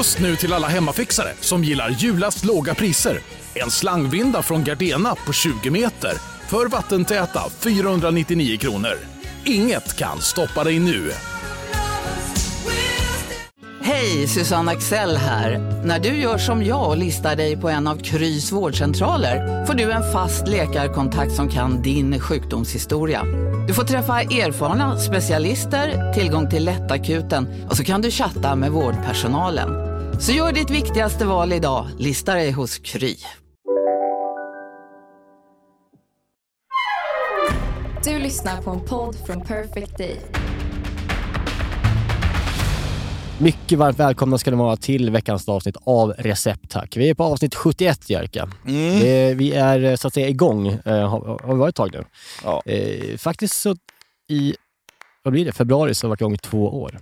Just nu till alla hemmafixare som gillar julast låga priser. En slangvinda från Gardena på 20 meter för vattentäta 499 kronor. Inget kan stoppa dig nu. Hej, Susanne Axel här. När du gör som jag och listar dig på en av Krys vårdcentraler får du en fast läkarkontakt som kan din sjukdomshistoria. Du får träffa erfarna specialister, tillgång till lättakuten och så kan du chatta med vårdpersonalen. Så gör ditt viktigaste val idag, listar dig hos Kry. Du lyssnar på en podd från Perfect Day. Mycket varmt välkomna ska ni vara till veckans avsnitt av Recept Tack. Vi är på avsnitt 71 Jerka. Mm. Vi är eh, så att säga igång, eh, har, har vi varit ett tag nu. Ja. Eh, faktiskt så i, vad blir det, februari så har vi varit igång i två år.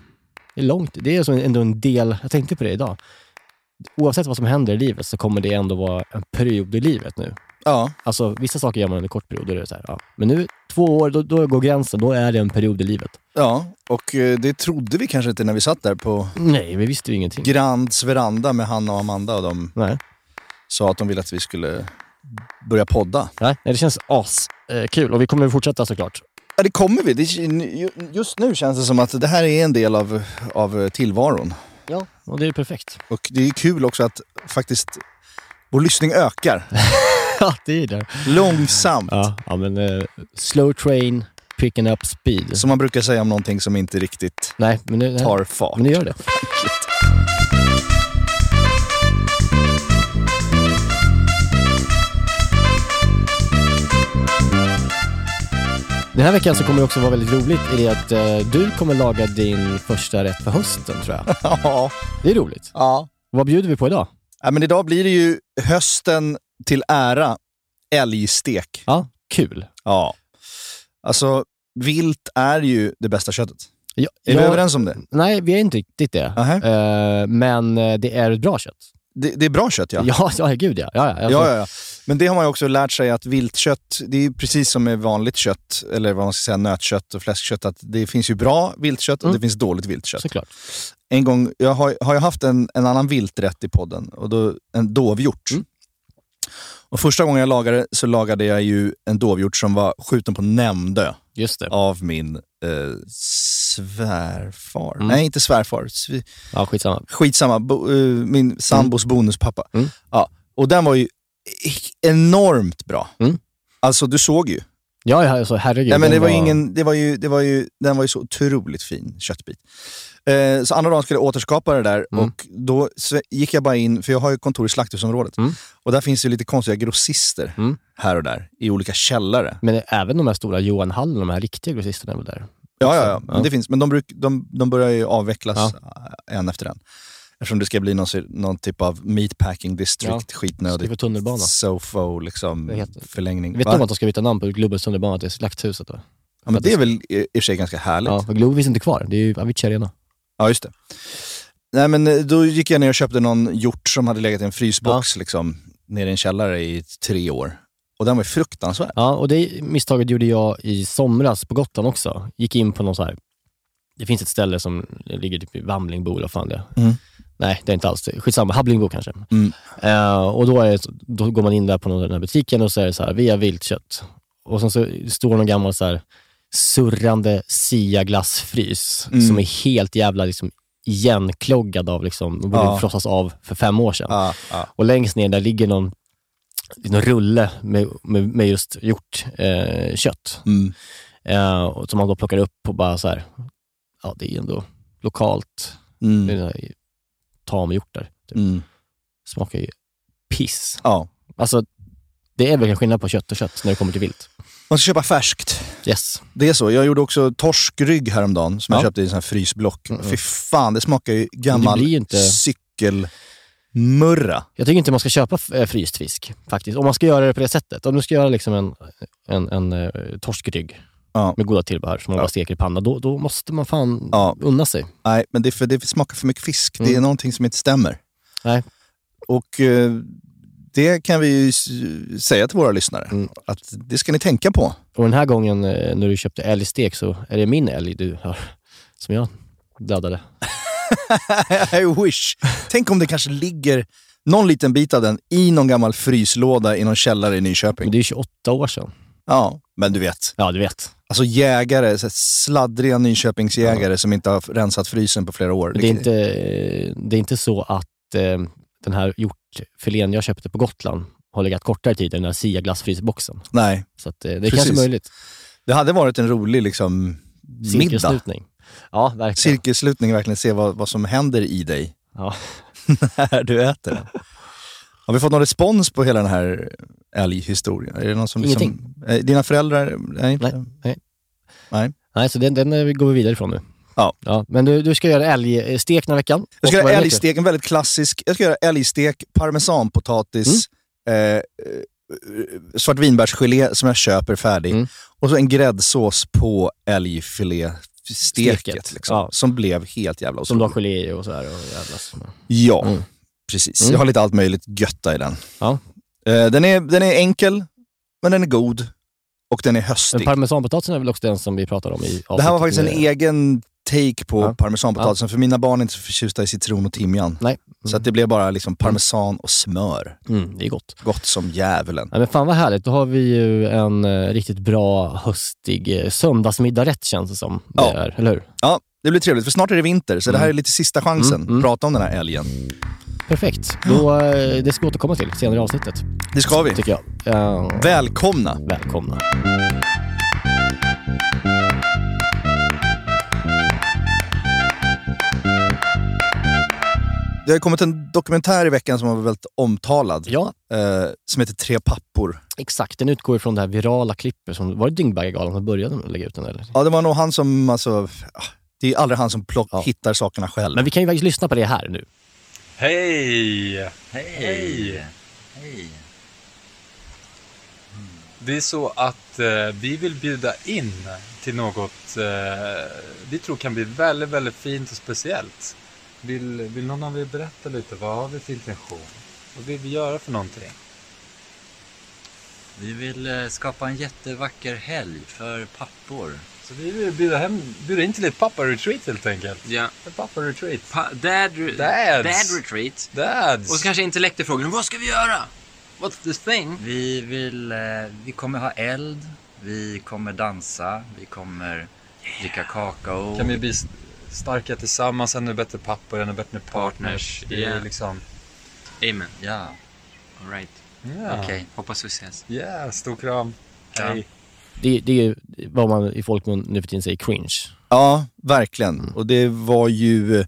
Det är långt, det är som ändå en del, jag tänkte på det idag. Oavsett vad som händer i livet så kommer det ändå vara en period i livet nu. Ja, Alltså vissa saker gör man under kort period, är det så här, ja. men nu två år, då, då går gränsen, då är det en period i livet. ja, och eh, det trodde vi kanske inte när vi satt där på Nej, vi visste ju ingenting. Grands veranda med Hanna och Amanda och de Nej. sa att de ville att vi skulle börja podda. Nej, nej, det känns as eh, kul och vi kommer fortsätta såklart. Ja, det kommer vi. Det, just nu känns det som att det här är en del av, av tillvaron. Ja, och det är perfekt. Och det är kul också att faktiskt vår lyssning ökar. ja, det är det. Långsamt. Ja, ja men eh, slow train, picking up speed. Som man brukar säga om någonting som inte riktigt Nej, men det, tar fart. men det gör det. Den här veckan så kommer det också vara väldigt roligt i det att eh, du kommer laga din första rätt för hösten tror jag. Ja. Det är roligt. ja. Vad bjuder vi på idag? ja. Men idag blir det ju hösten till ära älgstek. Ja, kul. Ja. Alltså, vilt är ju det bästa köttet. Ja, Är vi jag- överens om det? Nej, vi är inte riktigt det. Nähä. Eh, men eh, det är ett bra kött. Det, det är bra kött ja. Ja, ja gud ja. ja, ja. Ja, ja. Men det har man ju också lärt sig att viltkött, det är precis som med vanligt kött, eller vad man ska säga, nötkött och fläskkött, att det finns ju bra viltkött och Mm. det finns dåligt viltkött. Såklart. En gång, jag har, har jag haft en, en annan vilträtt i podden, och då, en dovhjort. Mm. Och första gången jag lagade så lagade jag ju en dovhjort som var skjuten på Nämndö Just det. av min eh, svärfar. Mm. Nej, inte svärfar. Svi- Ja, skitsamma. Skitsamma, bo, eh, min sambos bonuspappa. Mm. Ja, och den var ju enormt bra. Mm. Alltså du såg ju. Ja, ja alltså, herregud. Nej, men det var ju ingen, det var ju, det var ju, den var ju så otroligt fin köttbit. Eh, så andra dagen skulle jag återskapa det där Mm. och då gick jag bara in, för jag har ju kontor i slakthusområdet. Mm. Och där finns det lite konstiga grossister Mm. här och där i olika källare. Men även de här stora Johan Hallen, de här riktiga grossisterna är väl där? Ja, ja, ja. Men, det finns, men de, bruk, de, de börjar ju avvecklas Ja. en efter en. Eftersom det ska bli någon, någon typ av meatpacking district, Ja. skitnödigt. Tunnelbana. Sofo liksom, heter- förlängning. Vet du Va? om att de ska byta namn på Globens tunnelbana till Slakthuset? Då? ja, men det är väl i och för sig ganska härligt. Ja, Globen finns inte kvar. Det är ju Avicii Arena. Just det. Nej, men eh, då gick jag ner och köpte någon hjort som hade legat i en frysbox liksom, nere i en källare i tre år. Och den var fruktansvärd. Ja, och det misstaget gjorde jag i somras på Gotland också. Gick in på någon så här... Det finns ett ställe som ligger typ i Vamlingbo, eller vad fan det är. Mm. Nej, det är inte alls det. Skitsamma, Habblingbo kanske. Mm. Eh, och då, är då går man in där på någon, den här butiken och så är det så här, vi har viltkött. Och sen så står någon gammal så här, surrande Sia-glassfrys Mm. som är helt jävla liksom, igenkloggad av, liksom, de borde Ja. frossas av för fem år sedan. Ja, ja. Och längst ner där ligger någon, någon rulle med, med, med just gjort eh, kött. Mm. Eh, och som man då plockar upp och bara så här, ja det är ändå lokalt, Mm. tamhjortar. Typ. Mm. Smakar ju piss. Ja. Alltså, det är verkligen skillnad på kött och kött när det kommer till vilt. Man ska köpa färskt. Yes. Det är så. Jag gjorde också torskrygg häromdagen som Ja. jag köpte i en sån här frysblock. Mm, mm. Fy fan, det smakar ju gammal inte- cykelmurra. Jag tycker inte man ska köpa eh, fryst fisk faktiskt. Om man ska göra det på det sättet. Om du ska göra liksom en, en, en eh, torskrygg Ja. med goda tillbehör som man Ja. bara steker i panna, då, då måste man fan Ja. unna sig. Nej, men det, för, det smakar för mycket fisk. Det är Mm. någonting som inte stämmer. Nej. Och eh, det kan vi säga till våra lyssnare. Mm. Att det ska ni tänka på. Och den här gången eh, när du köpte älgstek så är det min älg du har, som jag dödade. I wish. Tänk om det kanske ligger någon liten bit av den i någon gammal fryslåda i någon källare i Men Nyköping. det är ju 28 år sedan. Ja, men du vet. Ja, du vet. Alltså jägare, så sladdriga Nyköpingsjägare som inte har rensat frysen på flera år. Men det är inte, det är inte så att eh, den här hjortfilén jag köpte på Gotland har legat kortare tid än den här Sia glassfrysboxen. Nej, Så att, eh, det är Precis. kanske möjligt. det hade varit en rolig liksom, middag. Ja, verkligen. Cirkelslutning, verkligen se vad, vad som händer i dig Ja. när du äter den. Har vi fått någon respons på hela den här älghistorien? Är det någon som liksom, Ingenting. Eh, Dina föräldrar? Nej. Nej, nej. Nej. Nej, så den, den eh, går vi vidare ifrån nu. Ja. ja men du, du ska göra älgstek den här veckan. Jag ska göra älgstek, en väldigt klassisk. Jag ska göra älgstek, parmesanpotatis, Mm. Eh, eh, svartvinbärsgelé som jag köper färdig Mm. och så en gräddsås på älgfilé-steket. Steket, Liksom, ja. Som blev helt jävla Som du har otroligt. gelé i och så här och jävlas. Ja, Mm. precis. Mm. Jag har lite allt möjligt götta i den. Ja. Eh, den, är, den är enkel, men den är god och den är Men höstig. parmesanpotatisen är väl också den som vi pratade om i Det här var avsnittet faktiskt en egen take på Ja. parmesanpotatisen, för mina barn är inte så förtjusta i citron och timjan. Nej. Så att det blev bara liksom parmesan och smör. Mm, det är gott. Gott som djävulen. Ja, men fan vad härligt, då har vi ju en eh, riktigt bra höstig eh, söndagsmiddagrätt känns det som. Det Ja. är, eller hur? Ja, det blir trevligt, för snart är det vinter, så det här är Mm. lite sista chansen. Mm, mm. Prata om den här älgen. Perfekt. Då, eh, det ska vi återkomma till senare i avsnittet, Det ska vi. tycker jag. Eh, Välkomna! välkomna. Det har kommit en dokumentär i veckan som var väldigt omtalad, Ja, eh, som heter Tre pappor. exakt. Den utgår ifrån det här virala klippet. Som, var det Dyngbaggegalan som började med att lägga ut den? Eller? Ja, det var nog han som, alltså, det är aldrig han som plock, Ja. hittar sakerna själv. Men vi kan ju faktiskt lyssna på det här nu. Hej! Hej! Hej! Det är så att eh, vi vill bjuda in till något eh, vi tror kan bli väldigt, väldigt fint och speciellt. Vill, vill någon av er berätta lite? Vad har vi för intention? Vad vill vi göra för någonting? Vi vill eh, skapa en jättevacker helg för pappor. Så vi vill bjuda, hem, bjuda in till ett pappa-retreat helt enkelt. Ja. Ett pappa-retreat. Pa- dad, re- Dads. dad retreat. Dads! Och så kanske intellekterfrågan, vad ska vi göra? What's the thing? Vi vill, eh, vi kommer ha eld, vi kommer dansa, vi kommer dricka kakao. Kan vi bli st- starka tillsammans, ännu bättre pappor, ännu bättre partners. Det är Ja. liksom... Amen. Ja, Alright. Ja. okej. Hoppas vi ses. Yeah, stor kram. Ja. Hej. Det, det är ju vad man i folkmun nu för tiden säger cringe. Ja, verkligen. Och det var ju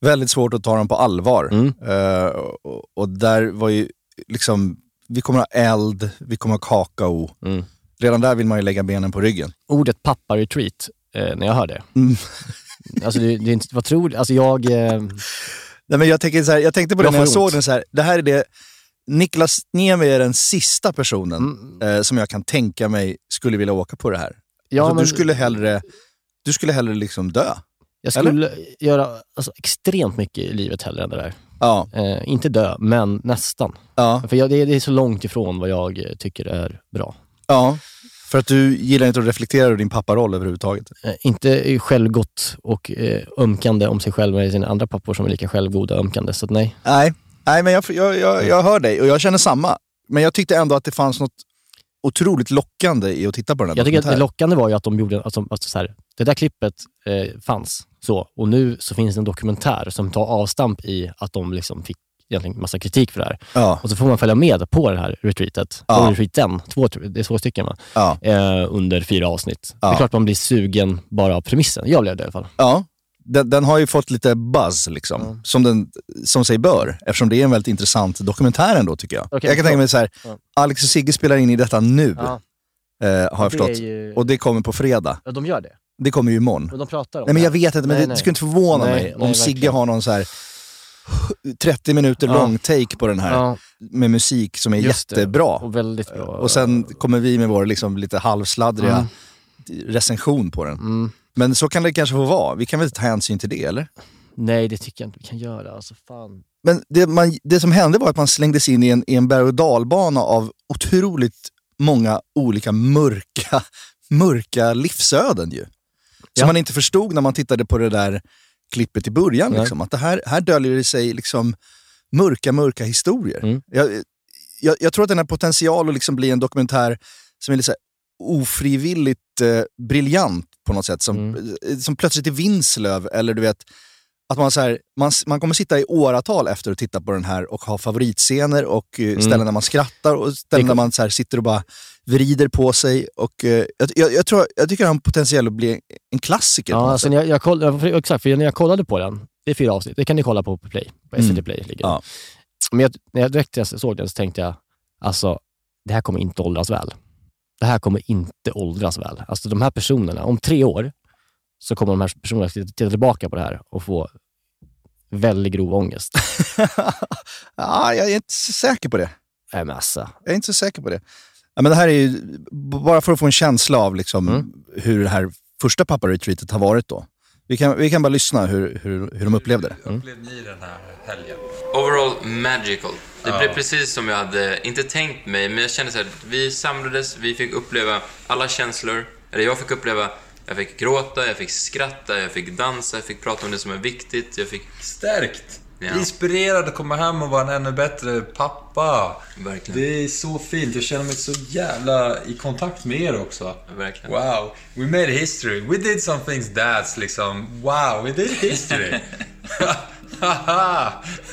väldigt svårt att ta dem på allvar. Mm. Eh, och, och där var ju liksom, vi kommer ha eld, vi kommer ha kakao. Mm. Redan där vill man ju lägga benen på ryggen. Ordet pappa-retreat, eh, när jag hör det. Alltså det, det är inte, vad tror du? Alltså jag... Eh, Nej, men jag, tänker så här, jag tänkte på det Jag när jag såg den så här. Det här är det, Niklas Niemi är den sista personen mm, eh, som jag kan tänka mig skulle vilja åka på det här. ja, alltså, men, du skulle hellre, du skulle hellre liksom dö. jag skulle göra alltså, extremt mycket i livet hellre än det där. Ja, Eh, inte dö, men nästan. ja, För jag, det, är- det är så långt ifrån vad jag tycker är bra. ja. För att du gillar inte att reflektera över din papparoll överhuvudtaget. Eh, inte självgott och eh, ömkande om sig själv med sina andra pappor som är lika självgoda och ömkande. Så att nej. Nej, nej men jag, jag, jag, jag hör dig och jag känner samma. Men jag tyckte ändå att det fanns något otroligt lockande i att titta på den här Jag tycker att det lockande var ju att de gjorde, alltså, alltså så här, det där klippet eh, fanns så och nu så finns det en dokumentär som tar avstamp i att de liksom fick egentligen massa kritik för det här. Ja, Och så får man följa med på det här retreatet. Ja. På retreaten, två, det är två stycken va? ja, Eh, under fyra avsnitt. Det är klart man blir sugen bara av premissen. Jag blev det i alla fall. ja. Den, den har ju fått lite buzz, liksom, som, den, som sig bör. Eftersom det är en väldigt intressant dokumentär ändå, tycker jag. Okej, jag kan tänka mig så här. Alex och Sigge spelar in i detta nu, eh, har jag förstått. ju, Och det kommer på fredag. ja, de gör det. Det kommer ju imorgon. Och de pratar om Nej men jag vet inte, men Nej, det, nej. skulle inte förvåna Nej, mig om Sigge har någon så här 30 minuter Ja. lång take på den här Ja, med musik som är just det. jättebra. Och väldigt bra. Och sen kommer vi med vår liksom lite halvsladdriga recension på den. Mm. Men så kan det kanske få vara. Vi kan väl ta hänsyn till det, eller? Nej, det tycker jag inte vi kan göra. Alltså, fan. Men det, man, det som hände var att man slängdes in i en, i en berg och dalbana av otroligt många olika mörka, mörka livsöden ju. Som Ja. man inte förstod när man tittade på det där klippet i början. Nej. Liksom, att det här, här döljer det sig liksom mörka, mörka historier. Mm. Jag, jag, jag tror att den har potential att liksom bli en dokumentär som är lite så ofrivilligt eh, briljant på något sätt. Som, Mm. eh, som plötsligt är Vinslöv, eller du vet, att man, så här, man, man kommer sitta i åratal efter att titta på den här och ha favoritscener och eh, ställen där man skrattar och ställen Mm. Där man så här, sitter och bara vrider på sig. Och, eh, jag, jag, tror, jag tycker han har potential att bli en klassiker. Ja, alltså, när jag, jag koll, för- exakt, för när jag kollade på den, det är fyra avsnitt, det kan ni kolla på på Play, på SVT Mm. Play. Ligger. Ja. Men jag, när jag direkt jag såg den så tänkte jag, alltså det här kommer inte åldras väl. Det här kommer inte åldras väl. Alltså de här personerna, om tre år så kommer de här personerna titta tillbaka på det här och få väldigt grov ångest. ja, jag är inte så säker på det. Nej, men alltså, Jag är inte så säker på det. Ja, men det här är ju bara för att få en känsla av liksom, Mm. hur det här första pappa-retreatet har varit då. Vi kan, vi kan bara lyssna hur, hur, hur de upplevde det. Hur upplevde ni den här helgen? Overall magical. Det blev precis som jag hade, inte tänkt mig, men jag kände så här, vi samlades, vi fick uppleva alla känslor. Eller jag fick uppleva, jag fick gråta, jag fick skratta, jag fick dansa, jag fick prata om det som är viktigt, jag fick... Stärkt! Ja. Inspirerad att komma hem och vara en ännu bättre pappa. Verkligen. Det är så fint. Jag känner mig så jävla i kontakt med er också. Verkligen. Wow, we made history. We did some things that's liksom, wow, we did history. Haha.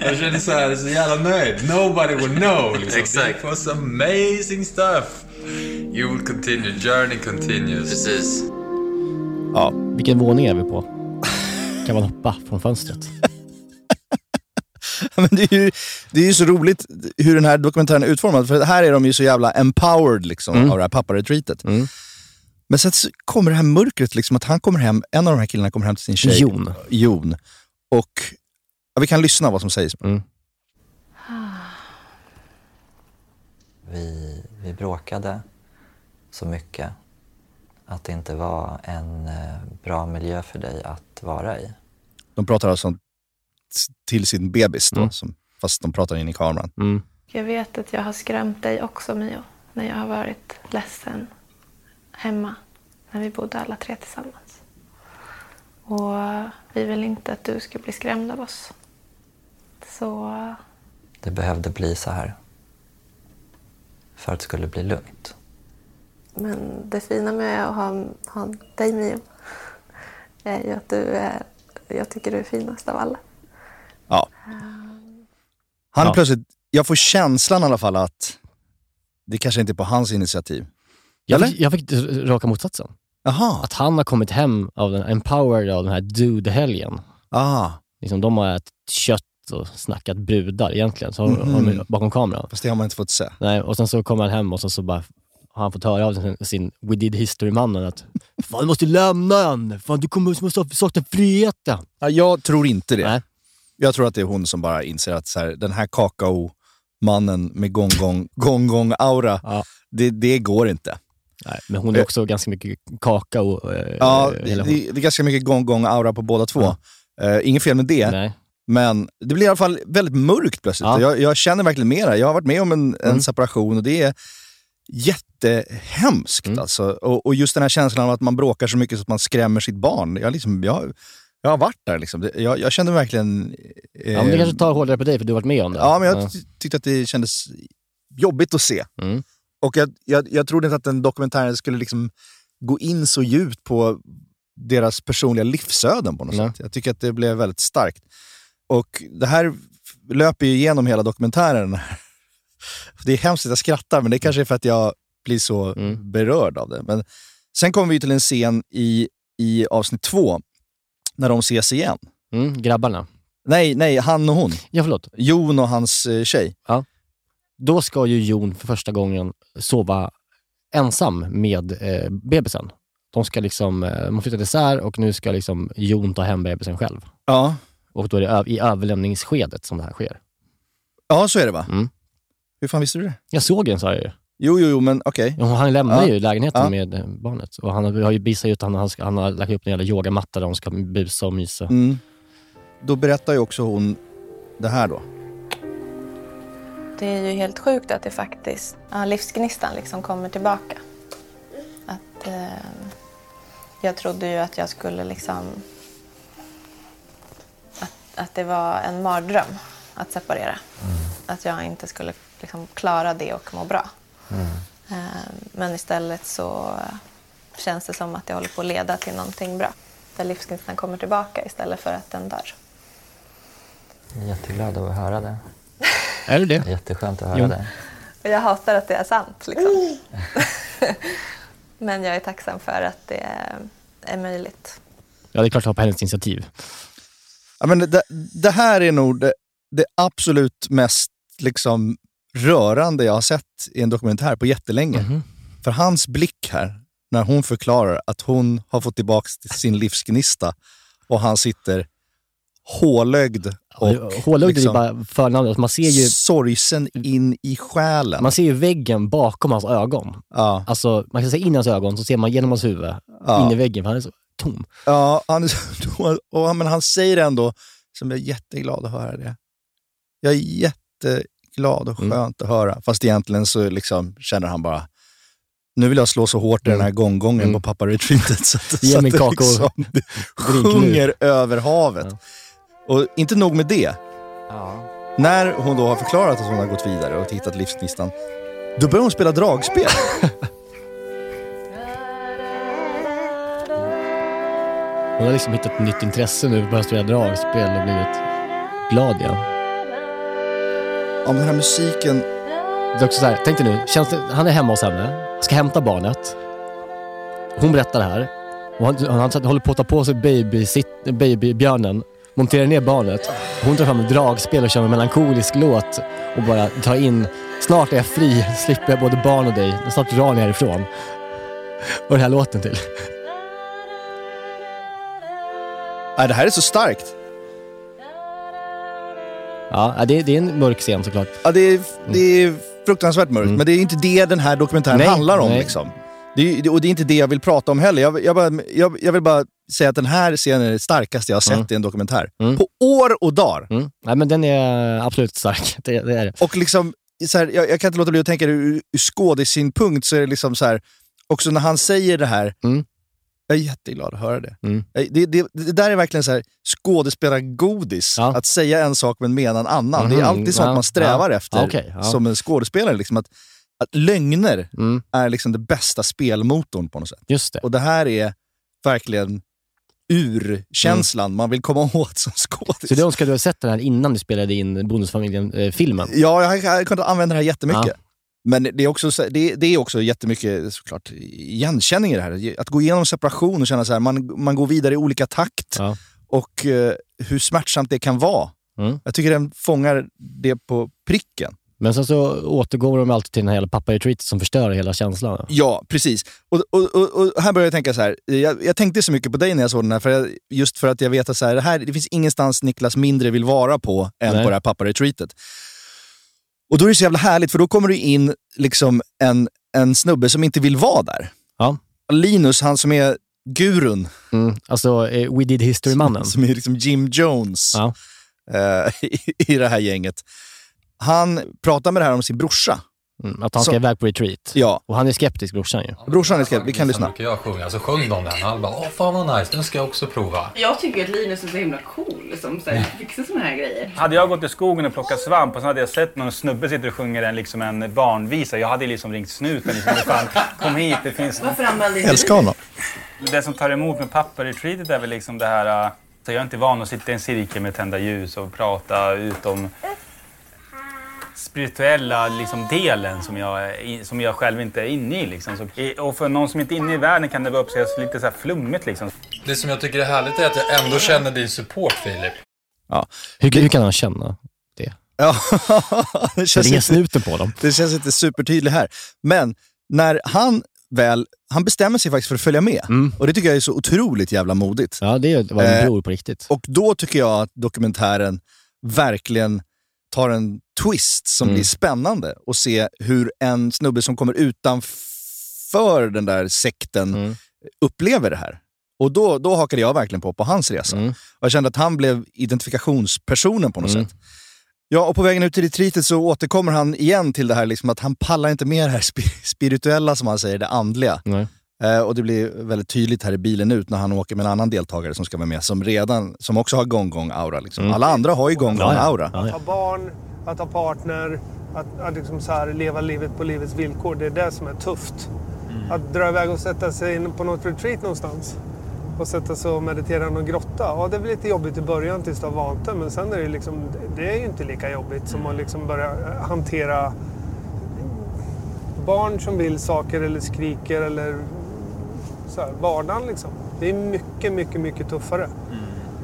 jag känner så här, så jävla nöjd. Nobody will know. Liksom. Exakt. It was amazing stuff. You will continue, journey continues. Precis. Ja. vilken våning är vi på? Kan man hoppa från fönstret? Men det, är ju, det är ju så roligt hur den här dokumentären är utformad. För här är de ju så jävla empowered liksom, Mm. av det här pappa-retreatet. Mm. Men sen så kommer det här mörkret, liksom, att han kommer hem, en av de här killarna kommer hem till sin tjej. Jon. Jon. Och ja, vi kan lyssna vad som sägs. Mm. Vi, vi bråkade så mycket att det inte var en eh, bra miljö för dig att vara i. De pratar alltså till sin bebis då, Mm. som, fast de pratar in i kameran. Mm. Jag vet att jag har skrämt dig också Mio, när jag har varit ledsen hemma, när vi bodde alla tre tillsammans. Och vi vill inte att du ska bli skrämd av oss. Så Det behövde bli så här för att det skulle bli lugnt. Men det fina med att ha, ha dig Mio är ju att du är, jag tycker du är finast av alla. Ja. Han Ja. plötsligt, jag får känslan i alla fall att det kanske inte är på hans initiativ. Jag Eller? fick, jag fick raka motsatsen. Jaha. Att han har kommit hem av den empowered av den här dude-helgen. Liksom, de har ätit kött och snackat brudar egentligen, så de bakom kameran. Fast det har man inte fått se. Nej, och sen så kommer han hem och så, så bara har han fått höra av sin, sin We Did History-mannen att Fan du måste lämna den! Fan du kommer måste sakna friheten! Ja, jag tror inte det. Nej. Jag tror att det är hon som bara inser att så här, den här kakao-mannen med gong-gong, gong-gong-aura, Ja. det, det går inte. Nej, men hon är också ganska mycket kakao. Eh, Ja, det, hela det, det är ganska mycket gong-gong-aura på båda två. Eh, inget fel med det, Nej. men det blir i alla fall väldigt mörkt plötsligt. Ja. Jag, jag känner verkligen mera. Jag har varit med om en, en Mm. separation och det är jättehemskt. Mm. Alltså. Och, och just den här känslan av att man bråkar så mycket så att man skrämmer sitt barn. Jag, liksom, jag, jag har varit där. Liksom. Jag, jag kände verkligen... eh, Ja, men det kanske tar hårdare på dig för du har varit med om det. Ja, men jag ty- tyckte att det kändes jobbigt att se. Mm. Och jag, jag, jag trodde inte att den dokumentären skulle liksom gå in så djupt på deras personliga livsöden på något Nej. sätt. Jag tycker att det blev väldigt starkt. Och det här löper ju igenom hela dokumentären. Det är hemskt att jag skrattar, men det kanske är för att jag blir så Mm. berörd av det. Men sen kommer vi till en scen i, i avsnitt två, när de ses igen. Mm, grabbarna. Nej, nej, han och hon. Ja, förlåt. Jon och hans eh, tjej. Då ska ju Jon för första gången sova ensam med eh, bebisen. De ska liksom, eh, man flyttat isär och nu ska liksom Jon ta hem bebisen själv. Ja, Och då är det i överlämningsskedet som det här sker. ja så är det va? Mm. Hur fan visste du det? Jag såg den sa jag ju. Jo, jo, jo, men okej. Ja, Han lämnar Ja. ju lägenheten Ja. med eh, barnet. Och han har ju visat ut att han, han har lagt upp en jävla yogamatta där de ska busa och mysa. Mm. Då berättar ju också hon det här då. Det är ju helt sjukt att det faktiskt, ja, livsgnistan liksom kommer tillbaka. Att, eh, jag trodde ju att jag skulle liksom att det var en mardröm att separera. Att jag inte skulle liksom klara det och må bra. Eh, Men istället så känns det som att det håller på att leda till någonting bra. Där livsgnistan kommer tillbaka istället för att den dör. Jag är jätteglad att höra det. Är du det? Jätteskönt att höra Jo. det. Och jag hatar att det är sant. Liksom. Men jag är tacksam för att det är möjligt. Ja, det är klart att på hennes initiativ. Ja, men det, det här är nog det, det absolut mest liksom, rörande jag har sett i en dokumentär på jättelänge. Mhm. För hans blick här, när hon förklarar att hon har fått tillbaka sin livsgnista och han sitter hålögd och Hålögd är liksom, bara förnamnet. Man ser ju, sorgsen in i själen. man ser ju väggen bakom hans ögon. Ja, Alltså, man kan se in i hans ögon, så ser man genom hans huvud, Ja. in i väggen, för han är så tom. ja han, är så- och, han- men han säger ändå, som jag är jätteglad att höra det. Jag är jätteglad och Mm. skönt att höra. Fast egentligen så liksom känner han bara, nu vill jag slå så hårt i den här gånggången Mm. på pappa-retreatet så att, Ge så att det liksom, det sjunger över havet. Ja. Och inte nog med det. Ja. När hon då har förklarat att hon har gått vidare och hittat livsgnistan, då börjar hon spela dragspel. Hon har liksom hittat ett nytt intresse nu, börjat spela dragspel och blivit glad igen. Om den här musiken, Det är också så här, tänk dig nu, känns det, han är hemma hos henne, ska hämta barnet. Hon berättar det här. Och han, han, han håller på att ta på sig babysit- babybjörnen, monterar ner barnet. Hon tar fram ett dragspel och kör en melankolisk låt och bara tar in Snart är jag fri, slipper jag både barn och dig. Snart drar ni härifrån. Är den här låten till? nej, det här är så starkt. Ja, det, det är en mörk scen såklart. Ja, det, är, det är fruktansvärt mörkt, Mm. men det är inte det den här dokumentären Nej, handlar om. nej. Liksom. Det och det är inte det jag vill prata om heller. Jag, jag, bara, jag, jag vill bara säga att den här scenen är det starkaste jag har sett Mm. i en dokumentär. Mm. På år och dagar. Mm. Nej, men den är absolut stark. Det, det är det. Och liksom, så här, jag, jag kan inte låta bli att tänka ur, ur skådissynpunkt så är det liksom så här, också när han säger det här, Mm. jag är jätteglad att höra det. Mm. Det, det, det där är verkligen så här skådespelargodis. Ja. Att säga en sak men mena en annan. Det är Mhm. alltid sånt Ja. man strävar Ja. efter. Ja. som en skådespelare. Liksom, att, att lögner Mm. är liksom det bästa spelmotorn på något sätt. Just det. Och det här är verkligen urkänslan man vill komma åt som skådis. Så du önskar att du hade sett den här innan du spelade in Bonusfamiljen-filmen? Ja, jag har kunnat använda det här jättemycket. Ja. Men det är, också, så- det, det är också jättemycket såklart igenkänning i det här. Att gå igenom separation och känna så här, man, man går vidare i olika takt. Ja. Och eh, hur smärtsamt det kan vara. Mm. Jag tycker den fångar det på pricken. Men sen så återgår de alltid till den här pappa-retreatet som förstör hela känslan. Ja, precis. Och, och, och, och här börjar jag tänka så här. Jag, jag tänkte så mycket på dig när jag såg den här, för jag, just för att jag vet att så här, det, här, det finns ingenstans Niklas mindre vill vara på än Nej. på det här pappa-retreatet. Och då är det så jävla härligt, för då kommer det in liksom en, en snubbe som inte vill vara där. Ja. Linus, han som är gurun, Mm. Alltså, eh, We Did History-mannen. som är liksom Jim Jones Ja. eh, i, i det här gänget. Han pratar med det här om sin brorsa. Mm. Att han Så- ska iväg på retreat. Ja, Och han är skeptisk, brorsan ju. brorsan är skrevet. Vi kan lyssna. brukar jag sjunga, så sjöng de den. Han bara, åh fan vad nice, den ska jag också prova. Jag tycker att Linus är så himla cool som så här, fixar såna här grejer. Hade jag gått i skogen och plockat svamp och så hade jag sett någon snubbe sitta och sjunga en, liksom en barnvisa. Jag hade liksom ringt snuten. Liksom, fan, kom hit, det finns... Varför anmälde inte Älskar honom. Det som tar emot med pappa-retreatet är väl liksom det här... äh, Så jag är inte van att sitta i en cirkel med tända ljus och prata ut om spirituella liksom, delen som jag, är som jag själv inte är inne i. Liksom. Så, och för någon som inte är inne i världen kan det vara upplevas lite så här flummigt. Liksom. Det som jag tycker är härligt är att jag ändå känner din support Filip. Hur, hur kan han känna det? Ja, det känns inte- snuten på dem. Det känns inte supertydligt här. Men när han väl, han bestämmer sig faktiskt för att följa med. Mm. Och det tycker jag är så otroligt jävla modigt. Ja, det var en Eh, bror på riktigt. Och då tycker jag att dokumentären verkligen tar en twist som Mm. blir spännande. Och se hur en snubbe som kommer utanför den där sekten Mm. upplever det här. Och då, då hakade jag verkligen på, på hans resa. Mm. Och jag kände att han blev identifikationspersonen på något Mm. sätt. Ja, och på vägen ut till retreatet så återkommer han igen till det här liksom att han pallar inte med det här spi- spirituella som han säger, det andliga. Nej. Eh, och det blir väldigt tydligt här i bilen ut när han åker med en annan deltagare som ska vara med, som redan, som också har gong-gong-aura. Liksom. Mm. Alla andra har ju gong-gong-aura. Ja, ja. Att ha barn, att ha partner, att, att liksom så här leva livet på livets villkor. Det är det som är tufft. Att dra iväg och sätta sig in på något retreat någonstans och sätta sig och meditera i någon grotta. Ja, det blir lite jobbigt i början tills du har vant dig, men sen är det, liksom, det är ju inte lika jobbigt som att liksom börja hantera barn som vill saker eller skriker eller så här, vardagen liksom. Det är mycket, mycket, mycket tuffare.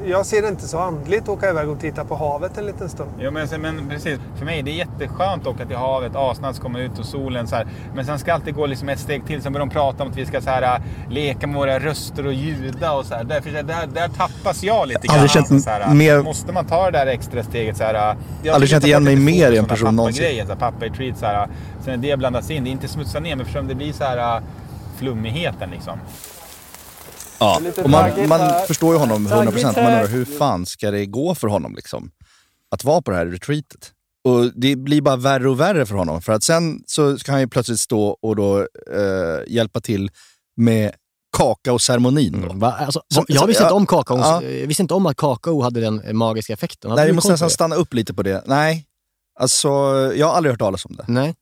Jag ser det inte så andligt att åka iväg och titta på havet en liten stund. Jo, men, men precis. För mig det är jätteskönt att åka till havet, asnice, komma ut och solen så här. Men sen ska alltid gå liksom ett steg till. Sen börjar de prata om att vi ska så här, äh, leka med våra röster och ljuda och så här. Därför, där, där tappas jag lite grann. Aldrig känt Alltså, så här, mer- Måste man ta det där extra steget så här. äh, jag Aldrig känt att igen det är mig mer i en person någonsin. Pappagrejen, så här, pappa i treat så här. äh, Sen när det blandas in, det är inte smutsa ner, men förstår det blir så här äh, flummigheten liksom. Ja. Och man, man förstår ju honom 100%. Taggigt Man undrar hur fan ska det gå för honom liksom? Att vara på det här retreatet. Och det blir bara värre och värre för honom. För att sen så ska han ju plötsligt stå och då eh, hjälpa till med kakaoceremonin. Va? Alltså, Som- jag visste inte om kakaons, ja. jag visste inte om att kakao hade den magiska effekten. Hade Nej, du vi måste nästan stanna upp lite på det. Nej, alltså jag har aldrig hört talas om det. Nej.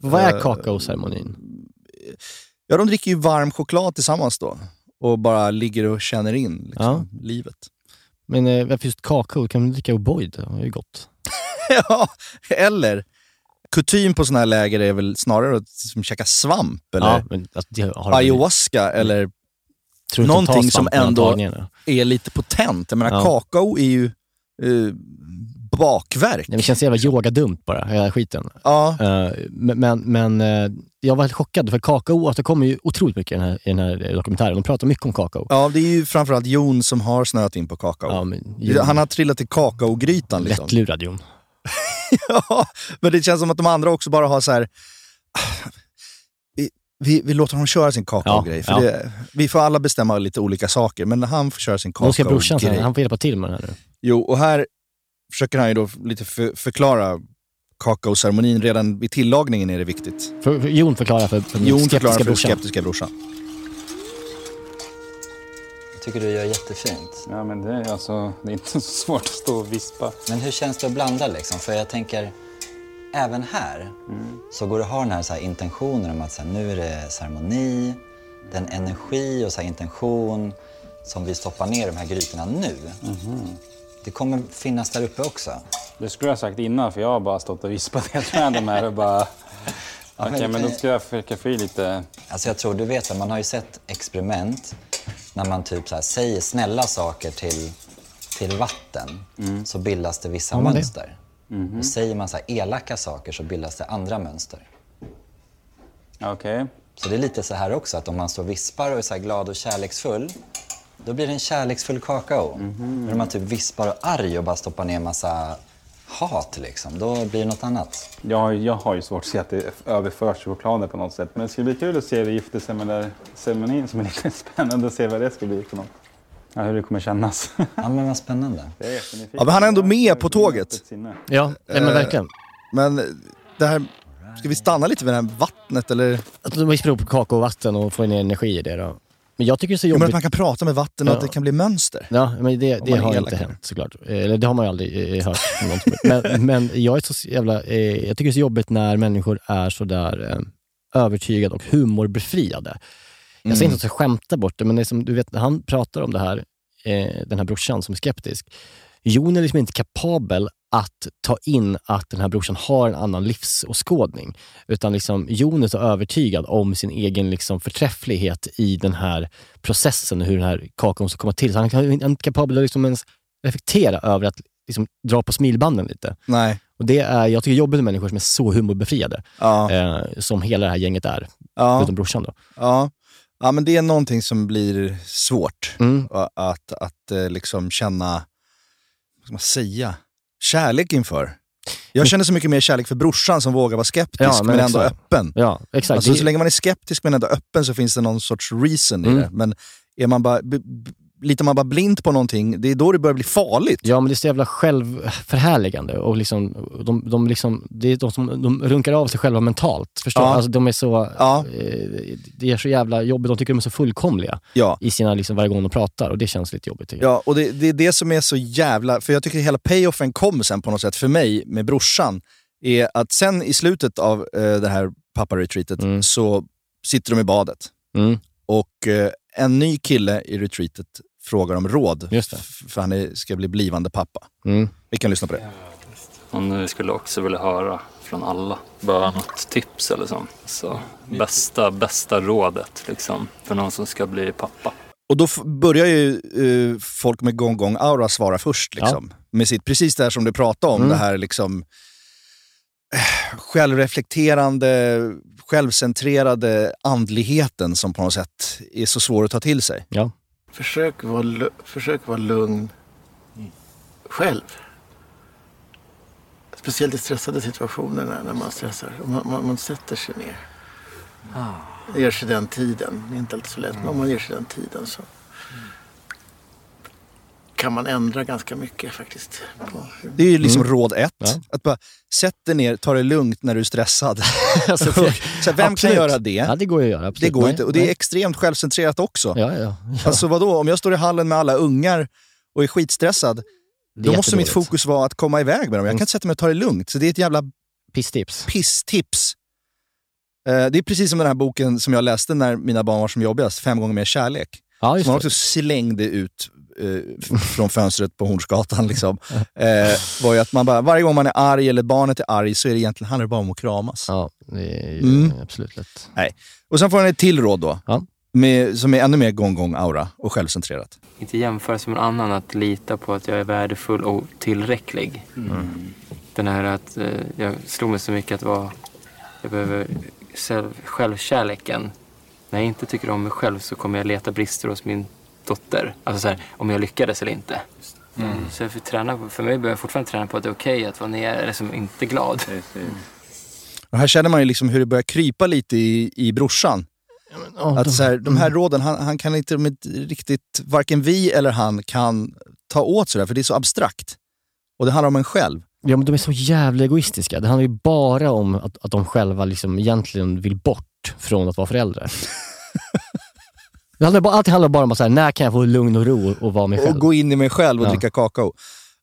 Vad är Eh, kakaoceremonin? Ja, de dricker ju varm choklad tillsammans då. Och bara ligger och känner in liksom, livet. Men eh, varför just kakao? Kan man dricka O'boy? Det är ju gott. ja, eller kutym på såna här läger är väl snarare att liksom käka svamp eller Ja, men, alltså, det ayahuasca eller Tror inte de tar någonting som ändå är lite potent. Jag menar, Ja. kakao är ju eh, bakverk. Nej, det känns jävla yogadumt bara, hela skiten. Ja. Eh, men men, eh, jag var helt chockad, för kakao återkommer ju otroligt mycket i den här, i den här dokumentären. De pratar mycket om kakao. Ja, det är ju framförallt Jon som har snöat in på kakao. Ja, Han har trillat i kakaogrytan. Liksom. Lättlurad Jon. ja, men det känns som att de andra också bara har så här. "Ah, Vi, vi, vi låter honom köra sin kakaogrej. Ja, ja. det, vi får alla bestämma lite olika saker, men han får köra sin Då ska brorsan, kakaogrej. han får hjälpa till med det här nu. Jo, och här försöker han ju då lite för, förklara kakaoceremonin. Redan vid tillagningen är det viktigt. För, för Jon förklarar för, för Jon skeptiska förklarar för brorsan. skeptiska brorsan. Jag tycker du gör jättefint. Ja, men det är, alltså, det är inte så svårt att stå och vispa. Men hur känns det att blanda liksom? För jag tänker, även här så går det att ha den här, så här intentionen om att så här, nu är det ceremoni, den energi och så här, intention som vi stoppar ner i de här grytorna nu. Det kommer finnas där uppe också. Det skulle jag ha sagt innan, för jag har bara stått och vispat helt med de här och bara... Ja, Okej, men- men då ska jag försöka få i lite... Alltså jag tror, du vet, här, man har ju sett experiment när man typ så här, säger snälla saker till, till vatten så bildas det vissa Ja, men det- mönster. Och säger man så här, elaka saker så bildas det andra mönster. Okej. Så det är lite så här också, att om man står och vispar och är så här glad och kärleksfull, då blir det en kärleksfull kakao. Men om man typ vispar och är arg och bara stoppar ner en massa hat, liksom, då blir det något annat. Jag, jag har ju svårt att se att det överförs till chokladen på något sätt. Men det ska bli kul att se det gifteceremonin som är lite spännande att se vad det ska bli för något. Ja, hur det kommer kännas. Ja, men vad spännande. Ja, men han är ändå med på tåget. Ja, nej, men Eh, verkligen. Men det här, ska vi stanna lite vid det här vattnet eller? Att de vispar upp kakao och vatten och får ner energi i det då. Men jag tycker det är så Jo, men jobbigt. att man kan prata med vatten och att Ja. det kan bli mönster. Ja, men det, det har inte hänt såklart. Eh, Eller det har man ju aldrig eh, hört. någon som- men, men jag är så jävla... Eh, jag tycker det är så jobbigt när människor är sådär eh, övertygade och humorbefriade. Jag säger Mm. inte att jag skämtar bort det, men det är som, du vet, han pratar om det här, eh, den här brorsan som är skeptisk. Jon är liksom inte kapabel att ta in att den här brorsan har en annan livsåskådning. Utan liksom, Jon är övertygad om sin egen liksom, förträfflighet i den här processen, hur den här kakaon ska komma till. Så han han är inte kapabel att liksom ens reflektera över att liksom, dra på smilbanden lite. Nej. Och det är, jag tycker det är jobbigt med människor som är så humorbefriade, Ja. eh, som hela det här gänget är. Ja. Förutom brorsan då. Ja. ja, men det är någonting som blir svårt. Mm. Att, att, att eh, liksom känna, vad ska man säga, kärlek inför. Jag känner så mycket mer kärlek för brorsan som vågar vara skeptisk Ja, men, men ändå exakt. öppen. Ja, exakt. Alltså, Så länge man är skeptisk men ändå öppen så finns det någon sorts reason i Mm. det. Men är man bara, litar man bara blint på någonting, det är då det börjar bli farligt. Ja, men det är så jävla självförhärligande. Och liksom, de, de, liksom, det är de som de runkar av sig själva mentalt. Förstår Ja. Alltså, de är så, Ja. eh, det är så jävla jobbigt. De tycker de är så fullkomliga Ja. i sina, liksom, varje gång de pratar. Och det känns lite jobbigt. Ja, och det, det är det som är så jävla... För jag tycker hela payoffen kom sen på något sätt för mig med brorsan. Är att sen i slutet av eh, det här pappa-retreatet så sitter de i badet. Mm. Och eh, en ny kille i retreatet frågar om råd. Just det. f- För han är, ska bli blivande pappa. Mm. Vi kan lyssna på det. Och nu skulle jag också vilja höra från alla. Bara något tips eller så. så bästa, bästa rådet liksom för någon som ska bli pappa. Och då börjar ju eh, folk med gång gång aura svara först. Liksom, Med sitt, precis det här som du pratade om. Mm. Det här liksom eh, självreflekterande, självcentrerade andligheten som på något sätt är så svår att ta till sig. Ja. Försök vara, försök vara lugn själv. Speciellt i stressade situationer när, man stressar. Man, man, man sätter sig ner. Det ger sig den tiden. Det är inte alltid så lätt, men om man ger sig den tiden så kan man ändra ganska mycket faktiskt. Det är ju liksom Mm. råd ett. Ja. Att bara sätt dig ner, ta det lugnt när du är stressad. Alltså, så här, vem kan absolut. göra det? Ja, det går ju att göra. Absolut. Det går Nej, inte. Och det är nej. extremt självcentrerat också. Ja, ja, ja. Alltså vadå, om jag står i hallen med alla ungar och är skitstressad, då måste mitt fokus vara att komma iväg med dem. Jag kan inte sätta mig och ta det lugnt. Så det är ett jävla Pisstips. pisstips. Eh, Det är precis som den här boken som jag läste när mina barn var som jobbigast, Fem gånger mer kärlek. Ja, som man det. också slängde ut eh, från fönstret på Hornsgatan. Liksom. Eh, var ju att man bara, varje gång man är arg eller barnet är arg så är det egentligen, handlar det bara om att kramas. Ja, det är ju Mm. absolut lätt. Nej. Och sen får han ett till råd då, Ja. med, som är ännu mer gång-gång-aura och självcentrerat. Inte jämföra sig med någon annan, att lita på att jag är värdefull och tillräcklig. Den här att eh, jag slog mig så mycket att vara, jag behöver själv, självkärleken. När jag inte tycker om mig själv så kommer jag leta brister hos min dotter. Alltså så här, om jag lyckades eller inte. Mm. Så jag får träna på, för mig behöver jag fortfarande träna på att det är okej att vara ner, eller som inte glad. Och här känner man ju liksom hur det börjar krypa lite i, i brorsan. ja, att de- så här, de här mm. råden, han, han kan inte med riktigt, varken vi eller han kan ta åt sig det, här, för det är så abstrakt. Och det handlar om en själv. Ja, men de är så jävla egoistiska. Det handlar ju bara om att, att de själva liksom egentligen vill bort från att vara föräldrar. det handlar bara, allt handlar bara om att så här, när kan jag få lugn och ro och vara mig själv? Och gå in i mig själv och Ja. dricka kakao.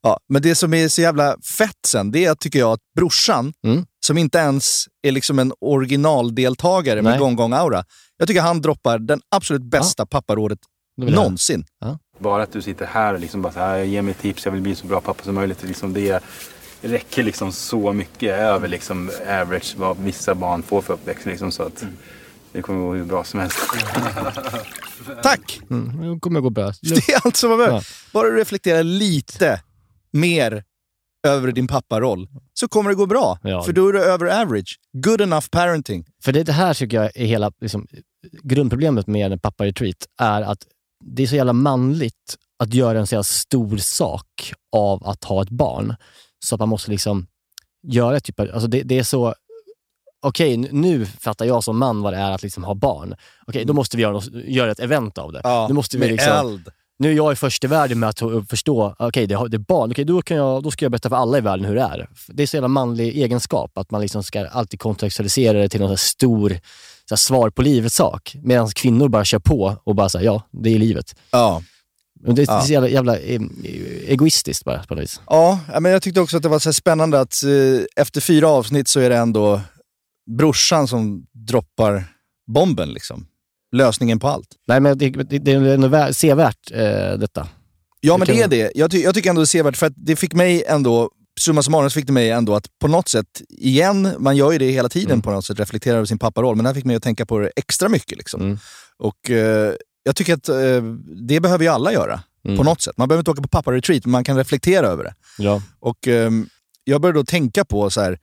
Ja, men det som är så jävla fett sen, det är tycker jag att brorsan, Mm. som inte ens är liksom en originaldeltagare med Nej. gång-gång-aura. Jag tycker han droppar den absolut bästa papparådet Det vill jag. någonsin. Bara att du sitter här och liksom bara så här, jag ger mig tips, jag vill bli så bra pappa som möjligt. Liksom det räcker liksom så mycket över liksom average vad vissa barn får för uppväxt. Liksom, så att det kommer gå hur bra som helst. Tack! Mm, det kommer gå bra. Det är allt som man behöver. Ja. Bara du reflekterar lite mer över din papparoll så kommer det gå bra. Ja. För då är du över average. Good enough parenting. För det, det här tycker jag är hela liksom, grundproblemet med en pappa-retreat, är att det är så jävla manligt att göra en så jävla stor sak av att ha ett barn. Så att man måste liksom göra ett typ av, alltså det, det är så, okej nu- nu fattar jag som man vad det är att liksom ha barn. Okej, då måste vi göra, något- göra ett event av det. Ja, nu måste vi med liksom, eld. Nu är jag i första världen med att förstå, okej det, har- det är barn, okej då, kan jag, då ska jag berätta för alla i världen hur det är. Det är så jävla manlig egenskap, att man liksom ska alltid kontextualisera det till någon stor så här svar på livet-sak. Medan kvinnor bara kör på och bara säger ja, det är livet. Ja. Men det är Ja. så jävla, jävla eh, egoistiskt bara på något vis. Ja, men jag tyckte också att det var så spännande att eh, efter fyra avsnitt så är det ändå brorsan som droppar bomben. Liksom. Lösningen på allt. Nej men det, det, det är ändå vä- sevärt eh, detta. Ja, men det är det. Jag, ty- jag tycker ändå det är sevärt, för att det fick mig ändå, summa summarum fick det mig ändå att på något sätt, igen, man gör ju det hela tiden Mm. på något sätt, reflektera över sin papparoll, men det här fick mig att tänka på det extra mycket. Liksom. Mm. Och eh, jag tycker att eh, det behöver ju alla göra, Mm. på något sätt. Man behöver inte åka på pappa-retreat, men man kan reflektera över det. Ja. Och ehm, jag började då tänka på så här,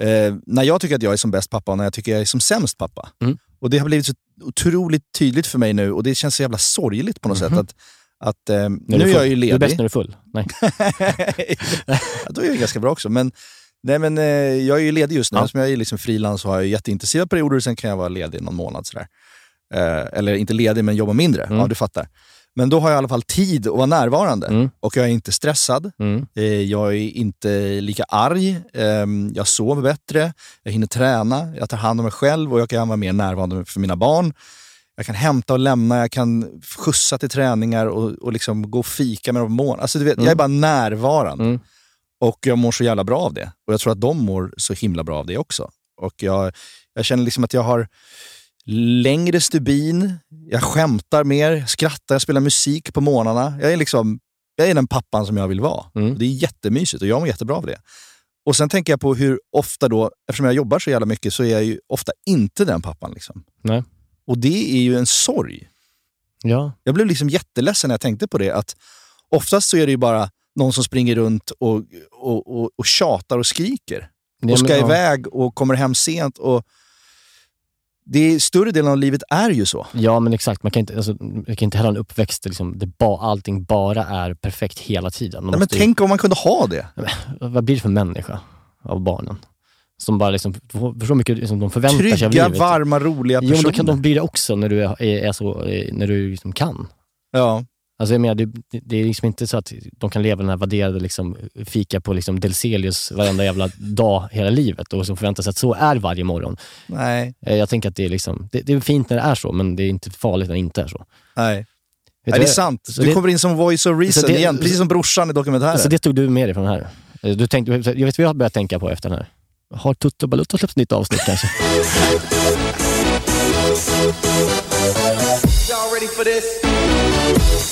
eh, när jag tycker att jag är som bäst pappa och när jag tycker jag är som sämst pappa. Mm. Och det har blivit så otroligt tydligt för mig nu och det känns så jävla sorgligt på något Mhm. sätt. att, att ehm, När Nu är full. jag ju Du är bäst ledig. när du är full. Nej. då är jag ganska bra också. Men, nej, men, eh, jag är ju ledig just nu. Ja. Eftersom jag är liksom frilans och har jätteintensiva perioder. Sen kan jag vara ledig någon månad. Sådär. Eh, eller inte ledig, men jobba mindre. Mm. Ja, du fattar. Men då har jag i alla fall tid att vara närvarande. Och jag är inte stressad. Mm. Eh, Jag är inte lika arg. Ehm, Jag sover bättre. Jag hinner träna. Jag tar hand om mig själv och jag kan vara mer närvarande för mina barn. Jag kan hämta och lämna, jag kan skjutsa till träningar och, och liksom gå och fika med dem på morgonen. Alltså, du vet, Jag är bara närvarande. Och jag mår så jävla bra av det. Och jag tror att de mår så himla bra av det också. Och jag, jag känner liksom att jag har längre stubin, jag skämtar mer, skrattar, jag spelar musik på morgnarna. Jag är liksom, jag är den pappan som jag vill vara. Och det är jättemysigt och jag mår jättebra av det. Och sen tänker jag på hur ofta då, eftersom jag jobbar så jävla mycket, så är jag ju ofta inte den pappan. Liksom. Nej. Och det är ju en sorg. Ja. Jag blev liksom jätteledsen när jag tänkte på det. Att oftast så är det ju bara någon som springer runt och, och, och, och tjatar och skriker. Och ska ja. iväg och kommer hem sent. Och det är, större delen av livet är ju så. Ja, men exakt. Man kan inte, alltså, man kan inte heller ha en uppväxt där liksom, det ba, allting bara är perfekt hela tiden. Man Nej, men ju- tänk om man kunde ha det. vad blir det för människa av barnen? Som bara liksom, förstår mycket liksom, de förväntar sig av Trygga, livet. varma, roliga Jo, men då personer. kan de bli det också när du är, är så, när du liksom kan. Ja. Alltså jag menar, det, det är liksom inte så att de kan leva den här värderade liksom, fika på liksom Delselius varenda jävla dag hela livet och så förvänta sig att så är varje morgon. Nej. Eh, Jag tänker att det är, liksom, det, det är fint när det är så, men det är inte farligt när det inte är så. Nej. Vet Nej, det är sant. så Du det- kommer in som voice of reason det- igen, precis som brorsan i dokumentären. Så det tog du med dig från den här? Eh, Du tänkte, jag vet vad jag har börjat tänka på efter den här? Har Tutto Balutto släppt ett nytt avsnitt kanske? Y'all ready for this?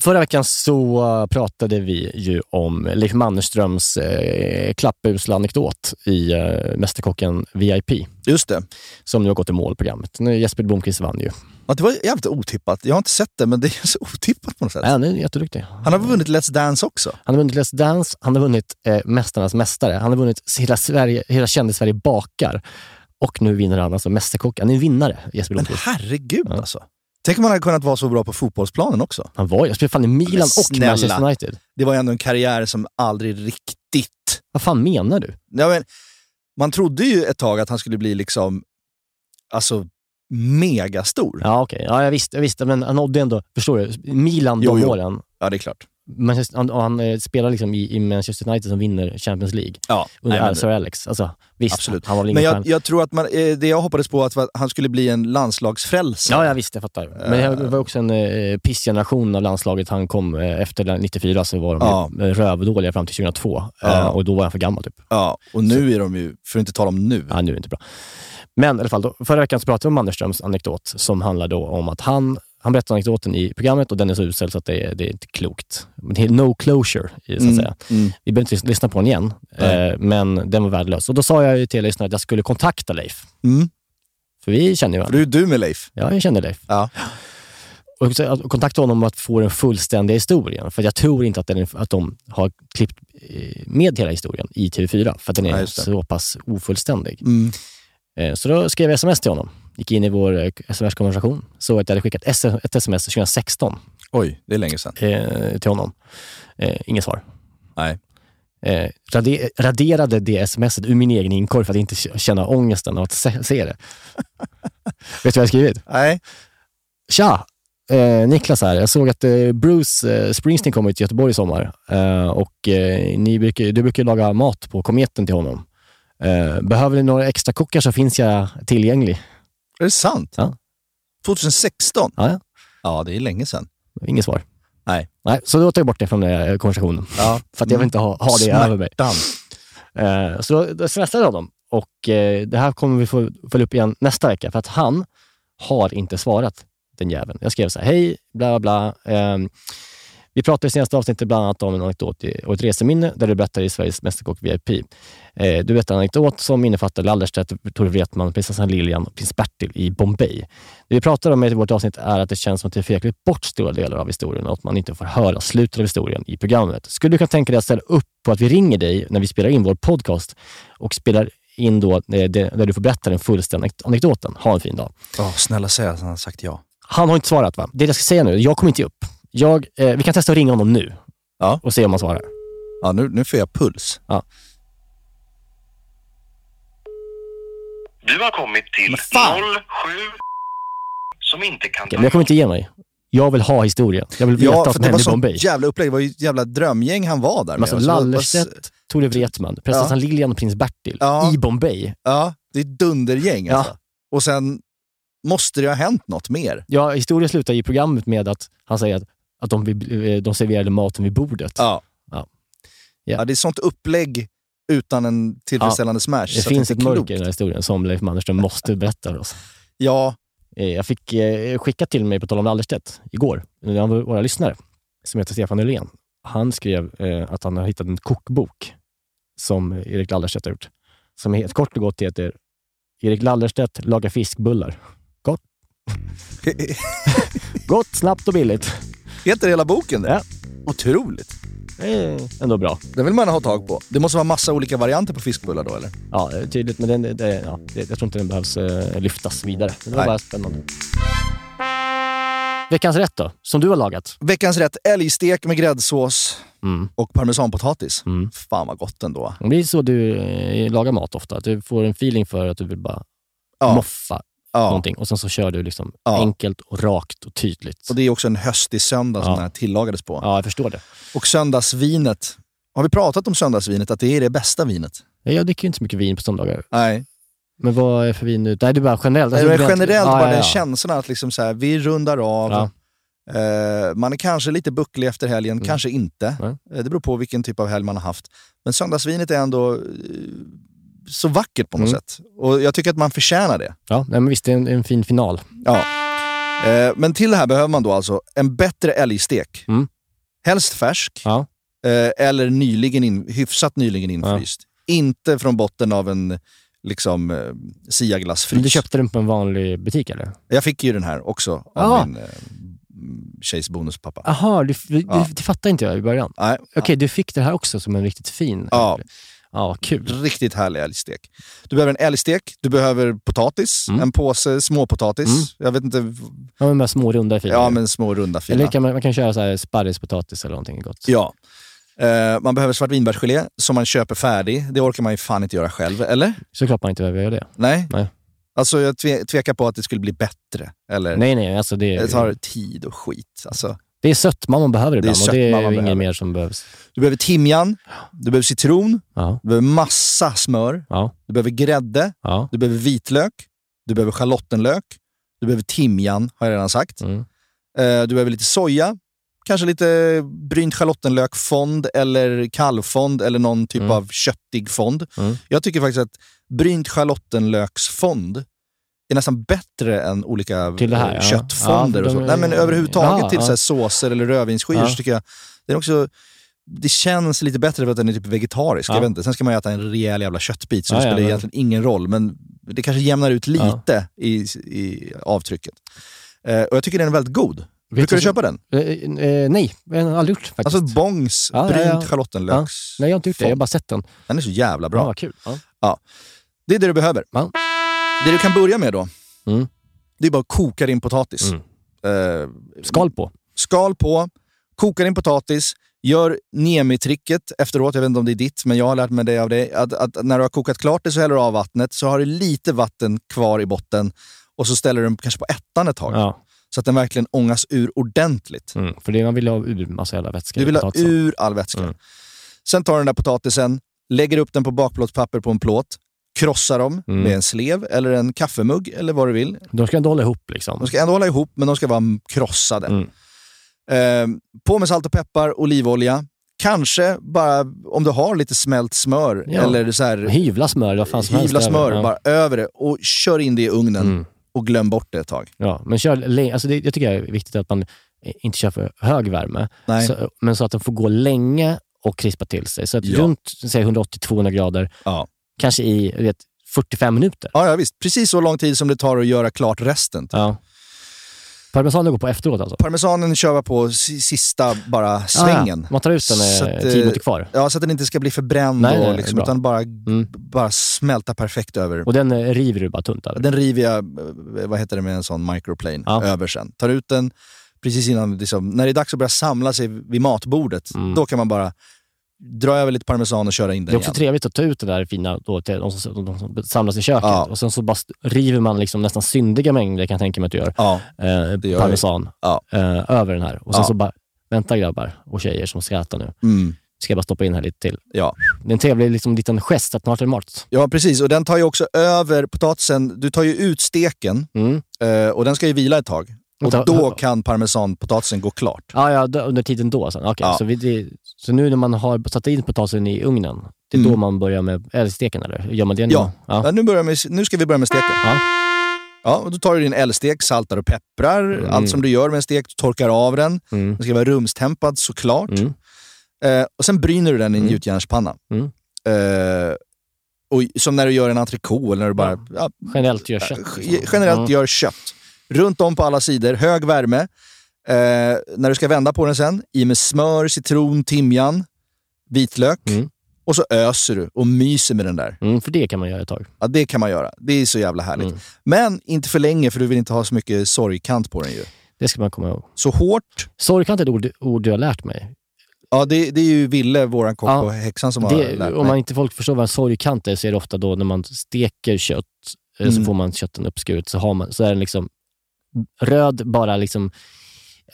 Förra veckan så eh, pratade vi ju om Leif Mannerströms eh, klappusla anekdot i eh, Mästerkocken VIP. Just det. Som nu har gått i mål programmet. Nu Jesper Blomqvist vann ju. Ja, det var jävligt otippat. Jag har inte sett det, men det är så otippat på något sätt. Ja, han är jätteduktig. Han har vunnit Let's Dance också. Han har vunnit Let's Dance, han har vunnit eh, Mästarnas Mästare, han har vunnit Hela, Sverige, hela Kändis-Sverige bakar och nu vinner han alltså Mästerkocken. Han är en vinnare, Jesper Men Blomqvist. herregud alltså. Tänk om han hade kunnat vara så bra på fotbollsplanen också. Han var ju, jag spelade fan i Milan och. Manchester United. Det var ju ändå en karriär som aldrig riktigt... Vad fan menar du? Ja, men, man trodde ju ett tag att han skulle bli liksom... Alltså megastor. Ja, okej. Ja, jag visste, jag visste, men han nådde ändå, förstår du, Milan Jo, de jo. åren. Ja, det är klart. Manchester, han, han eh, spelar liksom i, i Manchester United som vinner Champions League Ja, under men- Sir Alex. Alltså, visst, Absolut. han var väl Men ingen jag, stjärna. jag tror att man, eh, det jag hoppades på att var att han skulle bli en landslagsfrälsare. Ja, jag visste, jag fattar. Men det var också en eh, pissgeneration av landslaget. Han kom eh, efter den 94 så var de Ja. eh, rövdåliga fram till 2002. Ja. Eh, och då var han för gammal typ. Ja, och nu är de ju, för att inte tala om nu. Ja, nu är det inte bra. Men i alla fall, då, förra veckan så pratade vi om Mannerströms anekdot som handlar då om att han, han berättar anekdoten i programmet och den är så usel så att det är, det är inte klokt. Men Det är no closure, så att Mm, säga. mm. Vi behöver inte lyssna på den igen, eh, men den var värdelös. Och då sa jag till lyssnarna att jag skulle kontakta Leif. Mm. För vi känner ju För varandra. du är du med Leif. Ja, jag känner Leif. Ja. Och så- kontakta honom att få den fullständiga historien. För jag tror inte att, den, att de har klippt eh, med hela historien i TV4, för att den Ja, är det. så pass ofullständig. Mm. Eh, Så då skrev jag sms till honom. Gick in i vår eh, sms-konversation. Såg att jag hade skickat ett sms 2016 Oj, det är länge sedan. eh, till honom. Eh, inget svar. Nej. Eh, rade, raderade det smset ur min egen inkorg för att inte känna ångesten av att se, se det. Vet du vad jag skrivit? Nej. Tja! Eh, Niklas här. Jag såg att eh, Bruce eh, Springsteen kommer till Göteborg i sommar eh, och ni brukar, du brukar laga mat på kometen till honom. Eh, behöver ni några extra kockar så finns jag tillgänglig. Är det sant? Ja. 2016? Ja, ja. Ja, det är länge sedan. Inget svar. Nej. Nej, så då tar jag bort det från den här konversationen. Ja. För att jag vill inte ha, ha det Smärtan. över mig. Eh, så då, då smsade jag honom och eh, det här kommer vi få följa upp igen nästa vecka för att han har inte svarat den jäveln. Jag skrev så här, hej, bla bla bla. ehm, Vi pratade i senaste avsnittet bland annat om en anekdot och ett reseminne där du berättar i Sveriges Mästerkock VIP. Eh, du berättar en anekdot som innefattar Lallerstedt, Tore Wretman, prinsessan Lilian och prins Bertil i Bombay. Det vi pratar om i vårt avsnitt är att det känns som att det är klippt bort stora delar av historien och att man inte får höra slutet av historien i programmet. Skulle du kunna tänka dig att ställa upp på att vi ringer dig när vi spelar in vår podcast och spelar in då eh, där du får berätta den fullständiga anekdoten. Ha en fin dag. Ja, snälla säg att han har sagt ja. Han har inte svarat va? Det jag ska säga nu, jag kommer inte upp. Jag, eh, vi kan testa att ringa honom nu ja. och se om han svarar. Ja, nu, nu får jag puls. Ja. Du har kommit till 07 som inte kan Okej, men jag kommer inte ge mig. Jag vill ha historien. Jag vill veta Ja, vad för som det var hände i sånt Bombay. jävla upplägg. Det var ju ett jävla drömgäng han var där alltså, med. Och så- Lallerstedt, Tore Wretman, prinsessan Lilian och prins Bertil Ja. i Bombay. Ja, det är ett dundergäng Ja. alltså. Och sen måste det ha hänt något mer. Ja, historien slutar i programmet med att han säger att, att de, vill- de serverade maten vid bordet. Ja. Ja. Ja, det är sånt upplägg utan en tillfredsställande smash. Det finns inte ett mörker i den här historien som Leif Mannerström måste berätta för oss. Ja. Eh, Jag fick eh, skickat till mig, på tal om Lallerstedt, igår, en av våra lyssnare, som heter Stefan Nylén. Han skrev eh, att han har hittat en kokbok som Erik Lallerstedt har gjort. Som helt kort och gott heter Erik Lallerstedt lagar fiskbullar. Gott. Gott, snabbt och billigt. Heter hela boken det? Ja. Otroligt. Det är ändå bra. Den vill man ha tag på. Det måste vara massa olika varianter på fiskbullar då eller? Ja, det är tydligt, men den, det, ja, det, jag tror inte den behövs eh, lyftas vidare. Det var Nej. bara spännande. Veckans rätt då, som du har lagat? Veckans rätt, älgstek med gräddsås Mm. och parmesanpotatis. Fan vad gott ändå. Det är så du eh, lagar mat ofta, att du får en feeling för att du vill bara Ja. moffa Ja. någonting och sen så kör du liksom Ja. enkelt och rakt och tydligt. Och det är också en höstig söndag som den här tillagades på. Ja, jag förstår det. Och söndagsvinet. Har vi pratat om söndagsvinet? Att det är det bästa vinet? Jag dricker ju inte så mycket vin på söndagar. Nej. Men vad är för vin nu? Nej, det är bara generellt. Nej, Alltså, rent- generellt Ja, bara den känslan att liksom så här, vi rundar av. Eh, man är kanske lite bucklig efter helgen, Mm. kanske inte. Eh, det beror på vilken typ av helg man har haft. Men söndagsvinet är ändå eh, så vackert på något Mm. sätt. Och jag tycker att man förtjänar det. Ja, men visst, det är en, en fin final. Ja. Eh, men till det här behöver man då alltså en bättre älgstek. Mm. Helst färsk. Ja. Eh, eller nyligen in, hyfsat nyligen infryst. Inte från botten av en liksom, eh, siaglassfrys. Du köpte den på en vanlig butik eller? Jag fick ju den här också av Ah. min eh, tjejs bonuspappa. Jaha, Ja. det fattade inte jag i början. Okej, du fick det här också som en riktigt fin. Ja. Ja, kul. Riktigt härlig älgstek. Du behöver en älgstek, du behöver potatis, Mm. en påse småpotatis. Mm. Jag vet inte. Ja, men med små runda filer. Ja, men små runda filer. Eller kan man, man kan köra så här sparrispotatis eller någonting gott. Ja. Eh, man behöver svartvinbärsgelé som man köper färdig. Det orkar man ju fan inte göra själv, eller? Såklart man inte behöver göra det. Nej. Nej. Alltså jag tve- tvekar på att det skulle bli bättre. Eller? Nej, nej, alltså det, Det tar tid och skit. Alltså. Det är sötma man behöver Det är ibland och det är inget behöver. mer som behövs. Du behöver timjan, du behöver citron, Ja. du behöver massa smör, Ja. du behöver grädde, Ja. du behöver vitlök, du behöver schalottenlök, du behöver timjan, har jag redan sagt. Mm. Eh, Du behöver lite soja, kanske lite brynt schalottenlökfond eller kallfond eller någon typ Mm. av köttig fond. Mm. Jag tycker faktiskt att brynt schalottenlöksfond är nästan bättre än olika Till här, eh, ja. köttfonder. Ja, och så. är- Nej, men överhuvudtaget Ja, till ja. Så här såser eller rödvinsskivor Ja. så tycker jag det är också det känns lite bättre för att den är typ vegetarisk. Ja. Jag vet inte. Sen ska man äta en rejäl jävla köttbit så Ja, det ja, spelar men- egentligen ingen roll. Men det kanske jämnar ut lite i, i avtrycket. Eh, och jag tycker den är väldigt god. Brukar du köpa den? Eh, eh, nej, jag har aldrig gjort faktiskt. Alltså Bongs Ja, ja, brynt ja. schalottenlöks. Ja. Nej, jag har inte gjort det. Jag har bara sett den. Den är så jävla bra. Ja, kul. Ja. Ja. Det är det du behöver. Ja. Det du kan börja med då, Mm. det är bara att koka din potatis. Mm. Eh, Skal på. skal på, koka din potatis, gör Niemi-tricket efteråt. Jag vet inte om det är ditt, men jag har lärt mig det av dig. Att, att när du har kokat klart det så häller du av vattnet, så har du lite vatten kvar i botten och så ställer du den kanske på ettan ett tag. Ja. Så att den verkligen ångas ur ordentligt. Mm. För det man vill ha ur massa jävla vätska. Du vill ha ur all vätska. Mm. Sen tar du den där potatisen, lägger upp den på bakplåtspapper på en plåt, krossar dem Mm. med en slev eller en kaffemugg eller vad du vill. De ska ändå hålla ihop liksom. De ska ändå hålla ihop, men de ska vara krossade. Mm. Eh, på med salt och peppar, olivolja. Kanske bara om du har lite smält smör Ja. eller så här, Hyvla smör, vad fan som hyvla över. smör Ja. bara över det och kör in det i ugnen Mm. och glöm bort det ett tag. Ja, men kör. Alltså det, jag tycker det är viktigt att man inte kör för hög värme. Så, men så att den får gå länge och krispa till sig. Så att Ja. runt säg 180-200 grader, kanske i vet, 45 minuter. Ja, ja, visst. Precis så lång tid som det tar att göra klart resten. Ja. Parmesanen går på efteråt alltså? Parmesanen kör vi på si- sista bara svängen. Ah, man tar ut den när tio eh, minuter kvar. Ja, så att den inte ska bli förbränd Nej, nej, och liksom, utan bara, bara smälta perfekt över. Och den eh, river du bara tunt eller? Den river jag, eh, vad heter det med en sån microplane, över sen. Tar ut den precis innan, liksom, när det är dags att börja samla sig vid matbordet, då kan man bara dra över lite parmesan och köra in Mm. Det den är också igen. trevligt att ta ut det där fina då, till de som, de som samlas i köket och sen så bara river man liksom nästan syndiga mängder, kan jag tänka mig att du gör, ja, eh, gör parmesan eh, över den här. Och sen Ja. så bara, vänta grabbar och tjejer som ska äta nu. Mm. Ska jag bara stoppa in här lite till. Ja. Det är en trevlig liksom, liten gest att är det mat. Ja, precis. Och den tar ju också över potatisen. Du tar ju ut steken eh, och den ska ju vila ett tag. Och ta- då kan parmesanpotatisen gå klart. Ja, ja då, under tiden då. Sen. Okej, Ja. så, vi, så nu när man har satt in potatisen i ugnen, det är då man börjar med älgsteken eller? Gör man det nu? Mm. Ja, ja. nu, börjar vi, nu ska vi börja med steken. Ja. och då tar du din älgstek, saltar och pepprar. Mm. Allt som du gör med en stek, du torkar av den. Den ska vara rumstempad såklart. Mm. Eh, och sen bryner du den i en gjutjärnspanna. Mm. Eh, och som när du gör en entrecote eller när du bara... Ja, Generellt gör kött. Ge- generellt Mm. gör kött. Runt om på alla sidor, hög värme. Eh, när du ska vända på den sen, i med smör, citron, timjan, vitlök. Och så öser du och myser med den där. Mm, för det kan man göra ett tag. Ja, det kan man göra. Det är så jävla härligt. Men inte för länge, för du vill inte ha så mycket sorgkant på den ju. Det ska man komma ihåg. Så hårt. Sorgkant är ett ord, ord du har lärt mig. Ja, det, det är ju Ville, våran kock Ja, och häxan, som har det, lärt mig. om man inte folk förstår vad en sorgkant är, så är det ofta då när man steker kött, eh, så Mm. får man kötten uppskuret, så, har man, så är den liksom röd bara liksom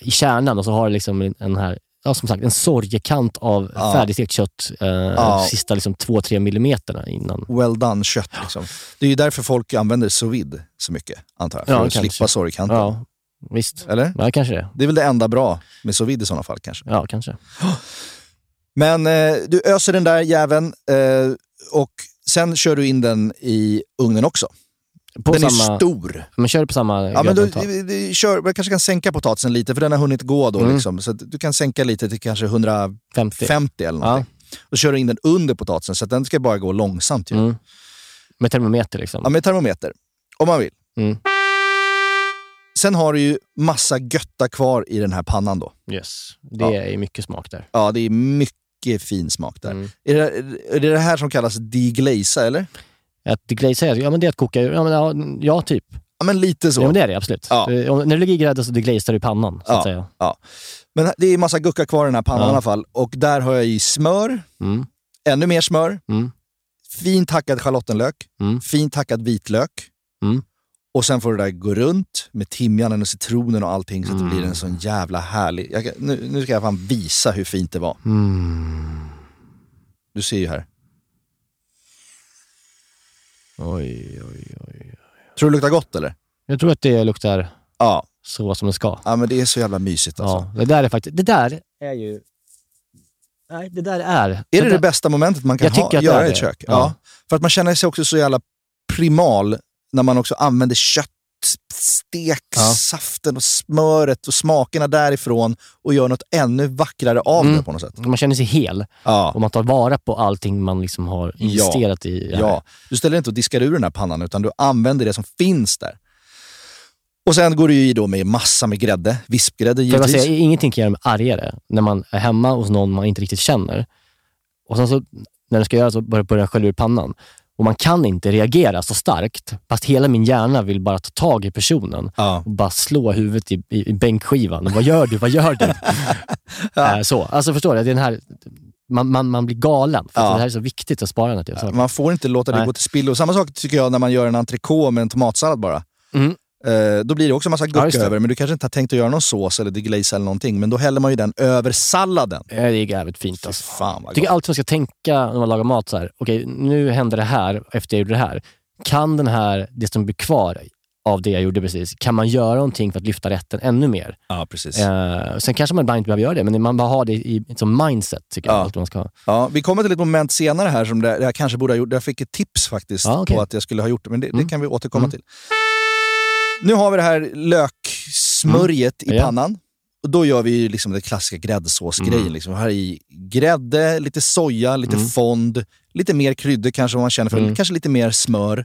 i kärnan och så har det liksom en- här, ja, som sagt, en sorgekant av Ja. färdigstekt kött eh, Ja. sista liksom, två, tre millimeterna innan. Well done kött liksom. Det är ju därför folk använder sous vide så mycket, antar jag. För Ja, att kanske. slippa sorgkanten. Ja, visst. Eller? Ja, kanske det. Det är väl det enda bra med sous vide i sådana fall kanske. Ja, kanske. Men eh, du öser den där jäveln eh, och sen kör du in den i ugnen också. På den samma- är stor. Men kör på samma Ja, men du, du, du, kör, jag kanske kan sänka potatisen lite, för den har hunnit gå då. Mm. Liksom, så du kan sänka lite till kanske 150 50. eller någonting. Och kör du in den under potatisen, så den ska bara gå långsamt. Ju. Mm. Med termometer liksom? Ja, med termometer. Om man vill. Mm. Sen har du ju massa götta kvar i den här pannan då. Yes. Det Ja. är mycket smak där. Ja, det är mycket fin smak där. Mm. Är, det, är det det här som kallas deglaza, eller? Att deglazea, ja men det är att koka, ja, men, ja, ja typ. Ja, men lite så. Ja men det är det absolut. Ja. Eh, om- När det ligger grädde så deglazar du i pannan, så att Ja, säga. ja. Men det är massa gucka kvar i den här pannan Ja. i alla fall. Och där har jag i smör, Mm. ännu mer smör, Mm. fint hackad schalottenlök, Mm. fint hackad vitlök. Mm. Och sen får det där gå runt med timjanen och citronen och allting så att det Mm. blir en sån jävla härlig... Jag, nu, nu ska jag fan visa hur fint det var. Mm. Du ser ju här. Oj, oj, oj. Tror du det luktar gott eller? Jag tror att det luktar Ja. så som det ska. Ja, men det är så jävla mysigt alltså. Ja, det där är faktiskt, det där är ju... Nej, det där är... Är det det, där- bästa momentet man kan Jag ha, göra i ett kök? Ja. Ja. För att man känner sig också så jävla primal när man också använder kött, stek, Ja. och smöret och smakerna därifrån och gör något ännu vackrare av Mm. det på något sätt. Man känner sig hel Ja. och man tar vara på allting man liksom har investerat i. det här. Ja, du ställer inte och diskar ur den här pannan utan du använder det som finns där. Och sen går du ju i då med massa med grädde, vispgrädde givetvis. säga, ingenting kan göra mig argare när man är hemma hos någon man inte riktigt känner. Och sen så, när den ska göra så börjar börjar skölja ur pannan. Och man kan inte reagera så starkt, fast hela min hjärna vill bara ta tag i personen och bara slå huvudet i, i, i bänkskivan. Vad gör du? Vad gör du? Eh, så. Alltså förstår du? Det är den här, man, man, man blir galen. För Ja. det här är så viktigt att spara saker. Man får inte låta det Nej. gå till spillo. Samma sak tycker jag när man gör en entrecote med en tomatsallad bara. Mm. Eh, då blir det också massa Ja, just det. över, men du kanske inte har tänkt att göra någon sås eller deglaze eller någonting. Men då häller man ju den över salladen. Ja, Det är jävligt fint alltså. Fan vad Jag tycker alltid man ska tänka när man lagar mat så här. okej nu hände det här efter jag gjorde det här. Kan den här, det som blir kvar av det jag gjorde precis, kan man göra någonting för att lyfta rätten ännu mer? Ja, precis. Eh, sen kanske man ibland inte behöver göra det, men man bara har det i, som mindset tycker jag. Ja. Att man ska ha. Ja, vi kommer till ett moment senare här som det, jag kanske borde ha gjort. Jag fick ett tips faktiskt Ja, okej. på att jag skulle ha gjort det, men det, det Mm. kan vi återkomma Mm. till. Nu har vi det här löksmörjet i Mm. Ja. pannan. och då gör vi ju liksom den klassiska gräddsåsgrejen. Mm. Liksom. Här i grädde, lite soja, lite Mm. fond, lite mer kryddor kanske man känner för, Mm. kanske lite mer smör.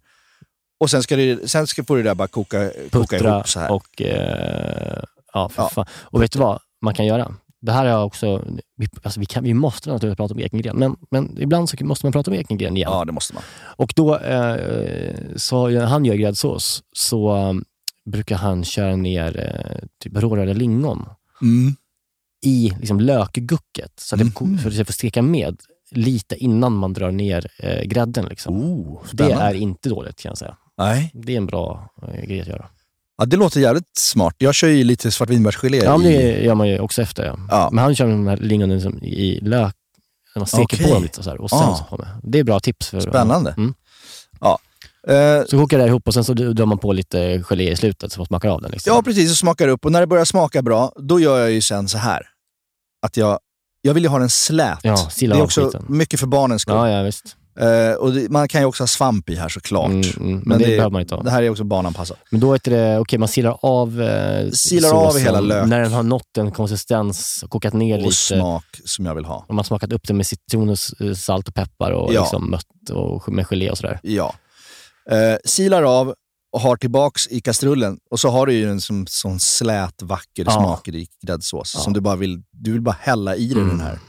Och sen ska, det, sen ska få det där bara koka, koka ihop så här. och... Eh, ja, för Ja. fan. Och vet du vad man kan göra? Det här jag också... Vi, alltså vi, kan, vi måste naturligtvis prata om Ekengren, men, men ibland så måste man prata om Ekengren igen. Ja, det måste man. Och då, eh, så han gör gräddsås, så brukar han köra ner eh, typ rårörda lingon Mm. i liksom, lökgucket, så att, det, ko- Mhm. att det får steka med lite innan man drar ner eh, grädden. Liksom. Oh, det är inte dåligt kan jag säga. Nej. Det är en bra eh, grej att göra. Ja, det låter jävligt smart. Jag kör ju lite svartvinbärsgelé Ja, men det gör man ju också efter. Ja. Ja. Men han kör de här lingonen som i lök, man steker Okej. på dem lite så här, och sen Ah. så på med. Det är bra tips. För, Spännande. Mm. Eh, Så kokar det ihop och sen så drar man på lite gelé i slutet så man smakar av den. Liksom. Ja, precis. Och smakar upp. Och när det börjar smaka bra, då gör jag ju sen så här. Att jag, jag vill ju ha den slät. Ja, det är av också skiten. mycket för barnens skull. Ja, ja, visst. Eh, och det, man kan ju också ha svamp i här såklart. Mm, mm, men det behöver man inte ha. Det här är också barnanpassat. Men då är det, okej man silar av eh, Silar av såsen hela lök. När den har nått en konsistens, kokat ner Och lite. smak som jag vill ha. Och man har smakat upp det med citron, och salt och peppar och Ja. liksom mött och med gelé och sådär. Ja. Eh, silar av och har tillbaks i kastrullen. Och så har du ju en som, sån slät, vacker Ja. smakrik gräddsås Ja. som du bara vill, du vill bara hälla i dig Mm. den här.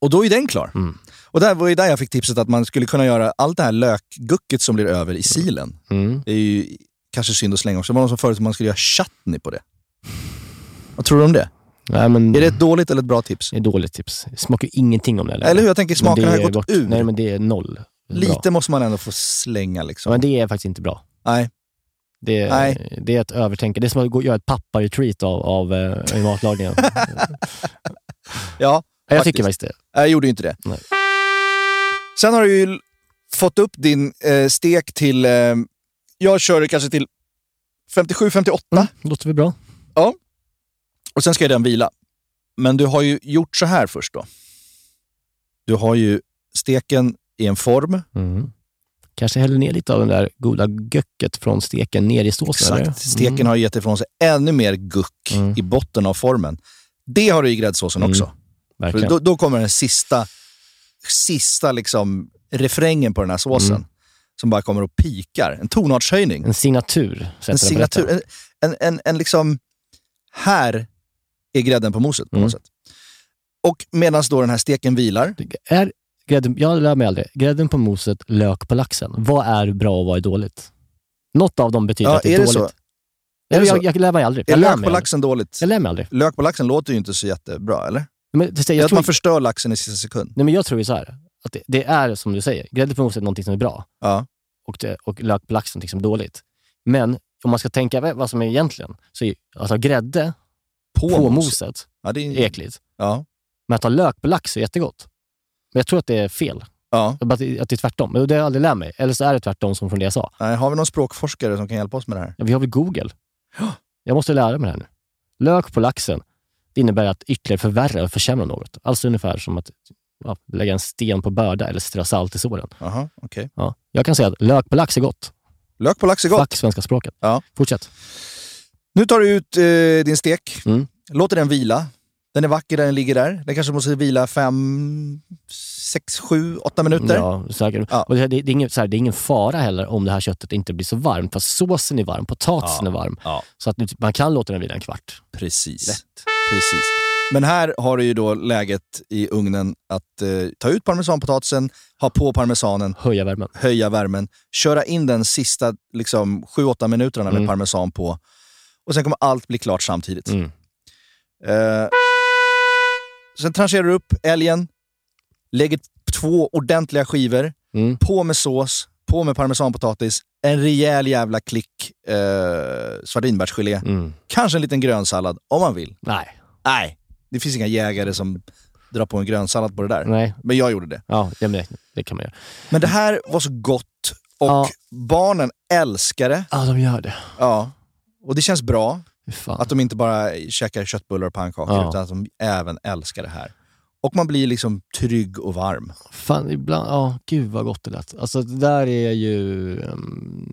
Och då är den klar. Mm. Och där var ju där jag fick tipset att man skulle kunna göra allt det här lökgucket som blir över i silen. Mm. Det är ju kanske synd att slänga också. Det var någon som föreslog att man skulle göra chutney på det. Vad tror du om det? Nej, men Är det ett dåligt eller ett bra tips? det är ett dåligt tips. Det smakar ju ingenting om det. Eller hur? Jag tänker smaken det har gått ur. Nej, men det är noll. Lite Bra. måste man ändå få slänga liksom. Men det är faktiskt inte bra. Nej. Det är, Nej. det är ett övertänk. Det är som att göra ett pappa-retreat av, av eh, matlagningen. Ja, jag tycker faktiskt det. Jag gjorde ju inte det. Nej. Sen har du ju fått upp din eh, stek till... Eh, jag kör kanske till 57-58. Mm, låter väl bra. Ja. Och sen ska den vila. Men du har ju gjort så här först då. Du har ju steken i en form. Mm. Kanske häller ner lite av den där goda göcket från steken ner i såsen. Exakt. Steken Mm. har gett ifrån sig ännu mer guck i botten av formen. Det har du i gräddsåsen Mm. också. Då, då kommer den sista, sista liksom refrängen på den här såsen. Mm. Som bara kommer och pikar. En tonartshöjning. En signatur. En signatur. En, en, en, en liksom... Här är grädden på moset på Mm. något sätt. Och medan då den här steken vilar. Är grädden, jag lär mig aldrig. Grädden på moset, lök på laxen. Vad är bra och vad är dåligt? Något av dem betyder Ja, att det är, är det dåligt. så? Jag, Är det jag, jag, lär mig aldrig. Är Jag lök på aldrig. laxen dåligt? Jag lär mig aldrig. Lök på laxen låter ju inte så jättebra, eller? Men, det, Det jag, är att tror, man förstör laxen i sista sekund. nej, men jag tror ju så här. Att det, det är som du säger, grädde på moset är någonting som är bra. Ja. Och, det, och lök på laxen är någonting som är dåligt. Men om man ska tänka vad som är egentligen, så är alltså grädde På, på, moset. moset Ja, det är är... äckligt. Ja. Men att ha lök på lax är jättegott. Men jag tror att det är fel. ja. Att att det är tvärtom. Men det har jag aldrig lärt mig. Eller så är det tvärtom som från det jag sa. Nej, har vi någon språkforskare som kan hjälpa oss med det här? Ja, vi har väl Google? Jag måste lära mig det här nu. Lök på laxen, det innebär att ytterligare förvärra och försämra något. Alltså ungefär som att ja, lägga en sten på börda eller strö salt i såren. Jaha, okej. Ja. Jag kan säga att lök på lax är gott. Lök på lax är gott. Fuck svenska språket. Ja. Fortsätt. Nu tar du ut eh, din stek. Mm. Låter den vila. Den är vacker där den ligger där. Den kanske måste vila fem, sex, sju, åtta minuter. Ja, säkert. Ja. Och det, det, det, är ingen, så här, det är ingen fara heller om det här köttet inte blir så varmt. För såsen är varm, potatisen Ja. är varm. Ja. Så att man kan låta den vila en kvart. Precis. Lätt. Precis. Men här har du ju då läget i ugnen att eh, ta ut parmesanpotatisen, ha på parmesanen, Höja värmen. höja värmen, köra in den sista liksom, 7-8 minuterna med Mm. parmesan på. Och sen kommer allt bli klart samtidigt. Mm. Eh, sen trancherar du upp älgen, lägger två ordentliga skivor, Mm. på med sås, på med parmesanpotatis, en rejäl jävla klick eh, svartvinbärsgelé. Mm. Kanske en liten grönsallad om man vill. Nej. Nej, det finns inga jägare som drar på en grönsallad på det där. Nej. Men jag gjorde det. Ja, det, det, kan man göra. Men det här var så gott och Ja. barnen älskar det. Ja, de gör det. Ja. Och det känns bra Fan. att de inte bara käkar köttbullar och pannkakor Ja. utan att de även älskar det här. Och man blir liksom trygg och varm. Fan, ibland, ja, gud vad gott det lät. Alltså det där är ju,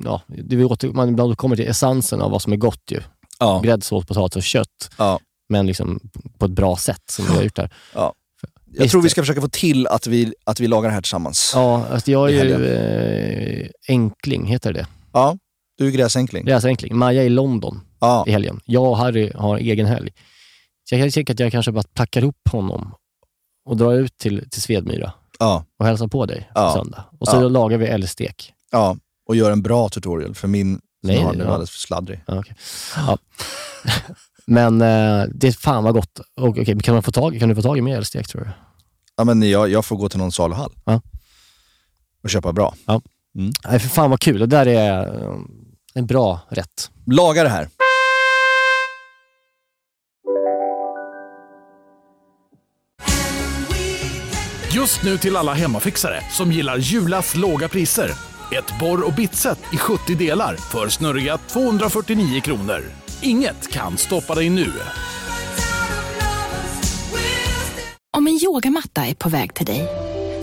ja, det vi åter, man ibland kommer till essensen av vad som är gott ju. Ja. Gräddsås, potatis och kött. Ja. Men liksom på ett bra sätt som vi har gjort här. Ja. Jag Visst. tror vi ska försöka få till att vi, att vi lagar det här tillsammans. Ja, alltså jag är ju eh, enkling, heter det Ja, du är gräsänkling. Gräsänkling. Maja i London i helgen. Jag och Harry har egen helg. Så jag kan tänka att jag kanske bara packar ihop honom och drar ut till, till Svedmyra Ja. och hälsar på dig Ja. på söndag. Och så Ja. lagar vi älgstek. Ja, och gör en bra tutorial, för min Nej, det var alldeles för sladdrig. Ja, ja. Men eh, det är fan vad gott. Och, okej, kan, man få tag, kan du få tag i mer älgstek tror du? Ja, men jag, jag får gå till någon saluhall Ja. och köpa bra. Ja. Mm. Nej, för fan vad kul. Det där är eh, en bra rätt. Laga det här. Just nu till alla hemmafixare som gillar Julas låga priser. Ett borr och bitset i 70 delar för snurriga 249 kronor. Inget kan stoppa dig nu. Om en yogamatta är på väg till dig,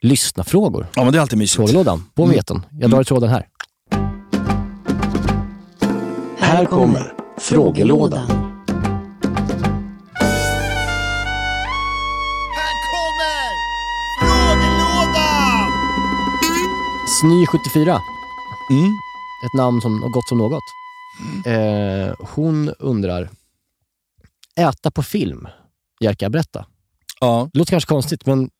lyssnafrågor? Ja, men det är alltid mysigt. Frågelådan, på Mm. veten. Jag drar i tråden här. Här kommer frågelådan. Sny74. Mm. Ett namn som har gått som något. Eh, hon undrar, äta på film? Jerka, berätta. Ja. Det låter kanske konstigt, men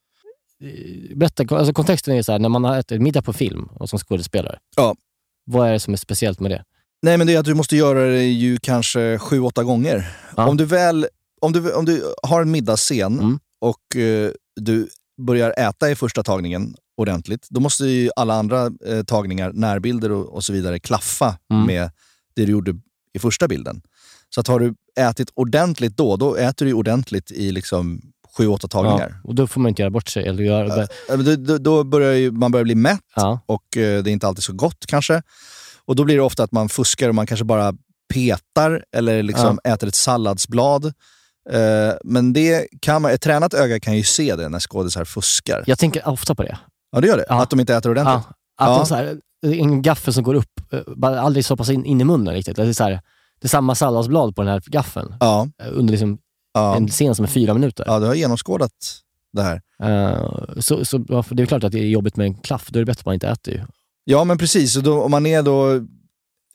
berätta. Alltså, kontexten är så här, när man har ätit middag på film och som skådespelare. Ja. Vad är det som är speciellt med det? Nej, men det är att du måste göra det ju kanske sju, åtta gånger. Om du väl om du, om du har en middagsscen Mm. och eh, du börjar äta i första tagningen ordentligt, då måste ju alla andra eh, tagningar, närbilder och, och så vidare, klaffa Mm. med det du gjorde i första bilden. Så att har du ätit ordentligt då, då äter du ordentligt i liksom sju, åtta tagningar. Ja, och då får man inte göra bort sig. Eller göra, Ja, men Då, då, börjar ju, man börjar bli mätt och eh, det är inte alltid så gott kanske. Och då blir det ofta att man fuskar och man kanske bara petar eller liksom äter ett salladsblad. Eh, men det kan man, ett tränat öga kan ju se det när skådisar fuskar. Jag tänker ofta på det. Ja, det gör det. Att de inte äter ordentligt. Ja, att Ja. de så här, en gaffel som går upp, eh, bara aldrig stoppas in, in i munnen riktigt. Det är, så här, det är samma salladsblad på den här gaffeln. Ja. Under liksom en scen som är fyra minuter. Ja, du har genomskådat det här. Eh, så, så, ja, det är klart att det är jobbigt med en klaff. Då är det bättre att man inte äter ju. Ja, men precis. Och då, om man är då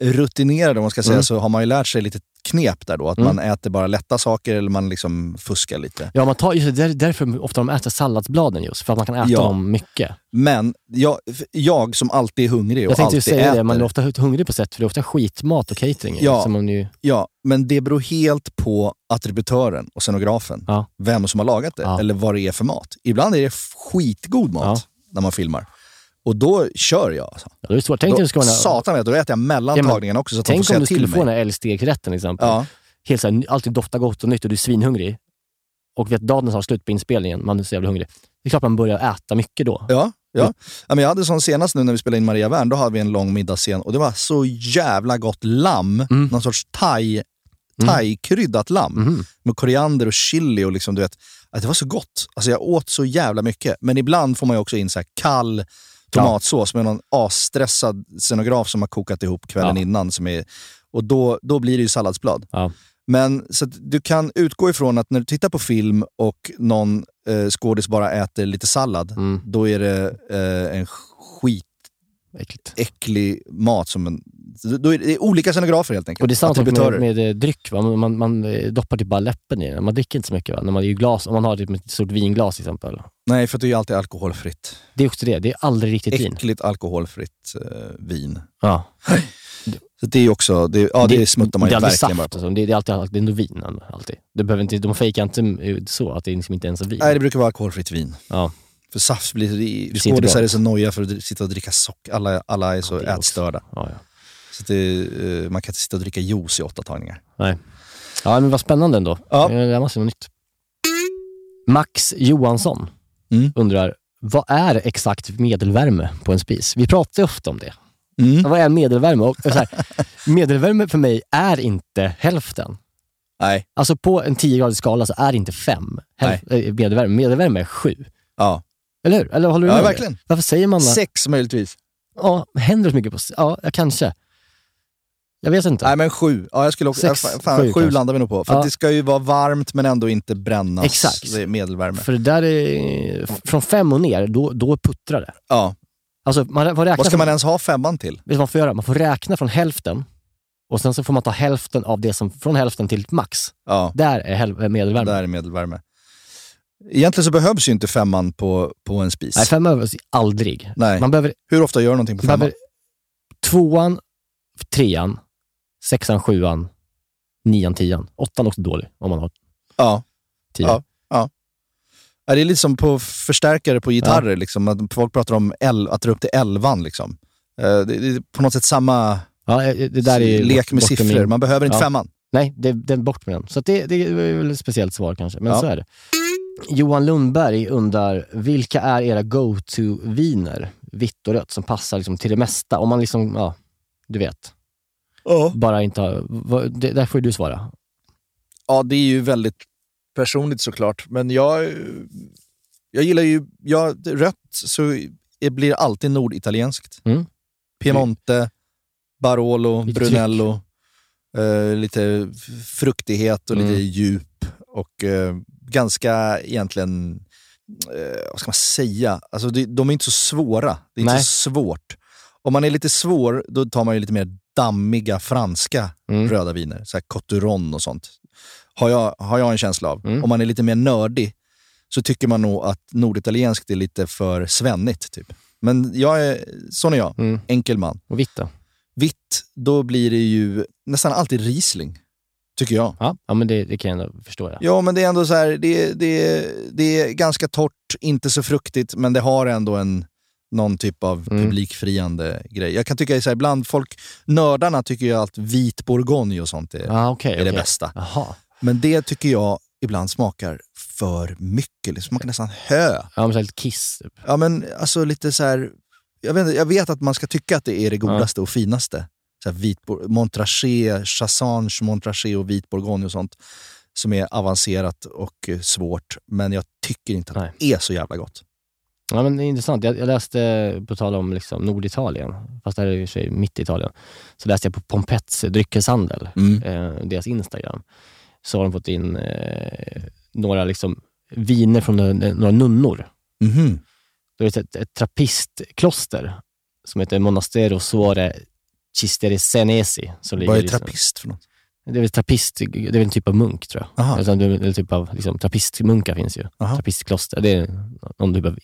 rutinerad, om man ska säga, Mm. så har man ju lärt sig lite knep där då. Att Mm. man äter bara lätta saker eller man liksom fuskar lite. Ja, man tar, just det, där- därför ofta de äter salladsbladen just. För att man kan äta Ja. dem mycket. Men jag, jag som alltid är hungrig och Jag tänkte alltid ju säga äter. det, man är ofta hungrig på sätt för det är ofta skitmat och catering. Ja. Som man ju, Ja, men det beror helt på attributören och scenografen. Vem som har lagat det eller vad det är för mat. Ibland är det skitgod mat när man filmar. Och då kör jag. Alltså. ja, det är svårt. Tänk då, ska Satan vet, då äter jag mellan Ja, också så att de får Tänk om du skulle få den här älgstekrätten till exempel. Ja. Helt så här, alltid doftar gott och nytt och du är svinhungrig. Och vet dagen har slut på inspelningen, man är så jävla hungrig. Det är klart man börjar äta mycket då. Ja, ja. ja men jag hade sån senast nu när vi spelade in Maria Wern, då hade vi en lång middagsscen och det var så jävla gott lamm. Mm. Någon sorts thai, thai-kryddat lamm. Mm. Med koriander och chili och liksom, du vet. Att det var så gott. Alltså jag åt så jävla mycket. Men ibland får man ju också in så här kall tomatsås med någon asstressad scenograf som har kokat ihop kvällen Ja. innan. Som är, och då, då blir det ju salladsblad. Men så du kan utgå ifrån att när du tittar på film och någon eh, skådis bara äter lite sallad, Mm. då är det eh, en skit äcklig mat. Som en, då är det olika scenografer helt enkelt. Och det är samma sak med, med eh, dryck. Va? Man, man, eh, doppar typ bara läppen i den. Man dricker inte så mycket. Va? När man är glas, om man har typ ett stort vinglas till exempel. Nej, för det är ju alltid alkoholfritt. Det är också det. Det är aldrig riktigt vin. Äckligt alkoholfritt eh, vin. Ja. Så det är också, det, ja det, smuttar man det ju verkligen saft bara på. och så. Det, det är alltid, alltid det är ändå vin. Alltid. Det behöver inte, de fejkar inte eh, så att det liksom inte ens är vin. Nej, det brukar vara alkoholfritt vin. Ja. För saft blir, Det skådisar är så noja för att sitta och dricka socker. Alla, alla är så ätstörda. Ja, ja. Så det, eh, man kan inte sitta och dricka juice i åtta tagningar. Nej. Ja, men vad spännande ändå. Ja. Det där måste vara nytt. Max Johansson Mm. undrar, vad är exakt medelvärme på en spis? Vi pratar ju ofta om det. Mm. Vad är medelvärme? Och så här, medelvärme för mig är inte hälften. Nej. Alltså på en 10-gradig skala så är det inte fem Hälf- eh, medelvärme. Medelvärme är sju. Ja. Eller hur? Eller håller du Ja, med om verkligen. Varför säger man det? Sex möjligtvis. Ja, händer det så mycket på... Ja, kanske. Jag vet inte. Nej men sju. Ja, jag skulle också, Sex, fan, fan, sju sju, landar vi nog på. För Ja. att det ska ju vara varmt men ändå inte brännas. Exakt. Det är medelvärme. För det där är... Från fem och ner, då, då puttrar det. Ja. Alltså, man räkna Vad ska man ens ha femman till? Vet man får göra? Man får räkna från hälften och sen så får man ta hälften av det som, från hälften till max. Ja. Där är medelvärme. Där är medelvärme. Egentligen så behövs ju inte femman på, på en spis. Nej, femman behövs aldrig. Nej. Man behöver, Hur ofta gör du någonting på man femman? behöver tvåan, trean, sexan, sjuan, nian, tian. Åttan också dålig om man har Ja. tio. Ja. ja. Ja, det är lite som på förstärkare på gitarrer. Liksom, att folk pratar om el, att dra upp till elvan. Liksom. Eh, Det, är på något sätt samma Ja, det där är lek med siffror. min- Man behöver inte Ja. femman. Nej, det, är bort med den. Så det, det är väl ett speciellt svar kanske, men Ja. så är det. Johan Lundberg undrar, vilka är era go-to-viner, vitt och rött, som passar liksom till det mesta? Om man liksom, ja, du vet. Bara inte har, det, där får ju du svara. Ja, det är ju väldigt personligt såklart. Men jag, jag gillar ju... Jag, rött så det blir alltid norditalienskt. Mm. Piemonte, Barolo, Lite Brunello. Eh, lite fruktighet och lite Mm. djup. Och eh, ganska egentligen... Eh, vad ska man säga? Alltså, det, de är inte så svåra. Det är inte Nej. så svårt. Om man är lite svår, då tar man ju lite mer dammiga franska Mm. röda viner. Så här Coturon och sånt. Har jag, har jag en känsla av. Mm. Om man är lite mer nördig så tycker man nog att norditalienskt är lite för svennigt. Typ. Men jag är, sån är jag. Mm. Enkel man. Och vitt då? Vitt, då blir det ju nästan alltid Riesling. Tycker jag. Ja, ja men det, det kan jag ändå förstå. Ja. Ja, men det är ändå så här, det, det, det är ganska torrt, inte så fruktigt, men det har ändå en, någon typ av Mm. publikfriande grej. Jag kan tycka här, ibland folk, nördarna tycker ju att vit bourgogne och sånt är, Ah, okej, är det okej. bästa. Jaha. Men det tycker jag ibland smakar för mycket. Det smakar nästan hö. Ja, men lite kiss. Typ. Ja, men alltså lite så här... Jag vet, jag vet att man ska tycka att det är det godaste och finaste. Så här vit, Montrachet, Chassange, Montrachet och vit bourgogne och sånt. Som är avancerat och eh, svårt. Men jag tycker inte att det är så jävla gott. Ja, men det är intressant. Jag, jag läste, på tal om liksom Norditalien, fast det här är i och för sig mitt i Italien, så läste jag på Pompets dryckeshandel, Mm. eh, deras Instagram. Så har de fått in eh, några liksom viner från några, nunnor. Mhm. Det är ett, ett trappistkloster som heter Monastero Suore Cistercienesi. Som ligger Vad är trappist för något? Det är väl trappist, det är väl en typ av munk tror jag. Aha. Alltså, det är en typ av liksom, trappistmunkar finns ju. Trappistkloster. Det är någon typ av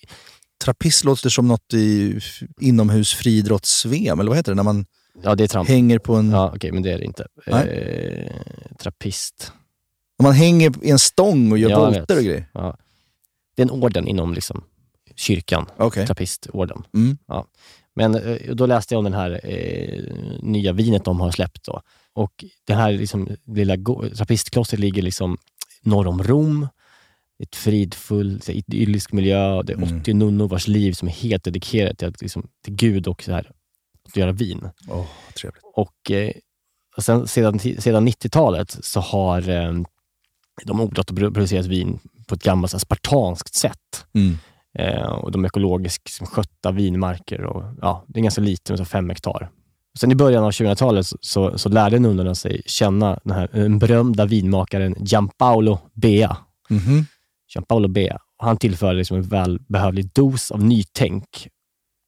Trappist låter som något i inomhus friidrotts-VM, eller vad heter det? När man Ja, det är tramp. hänger på en... Ja, okej, men det är det inte. Eh, trappist. När man hänger i en stång och gör Ja, volter och grejer. Ja. Det är en orden inom liksom, kyrkan. Okej. Trappistorden. Mm. Ja. Men eh, då läste jag om den här eh, nya vinet de har släppt. Då. Och det här liksom, lilla trappistklostret ligger liksom norr om Rom. Ett fridfull, så här, idyllisk miljö. och Det är Mm. 80 nunnor vars liv som är helt dedikerat till, liksom, till Gud och så här, att göra vin. Åh, trevligt. Och, eh, och sen, sedan, sedan 90-talet så har eh, de odlat och pro- producerat vin på ett gammalt spartanskt sätt. Mm. Eh, och de ekologiskt liksom, skötta vinmarker. Och, ja, det är ganska lite, så fem hektar. Sen i början av 2000-talet så, så, så lärde nunnorna sig känna den här den berömda vinmakaren Gianpaolo Bea. Mhm. Gianpaolo Bea. Och han tillförde liksom en välbehövlig dos av nytänk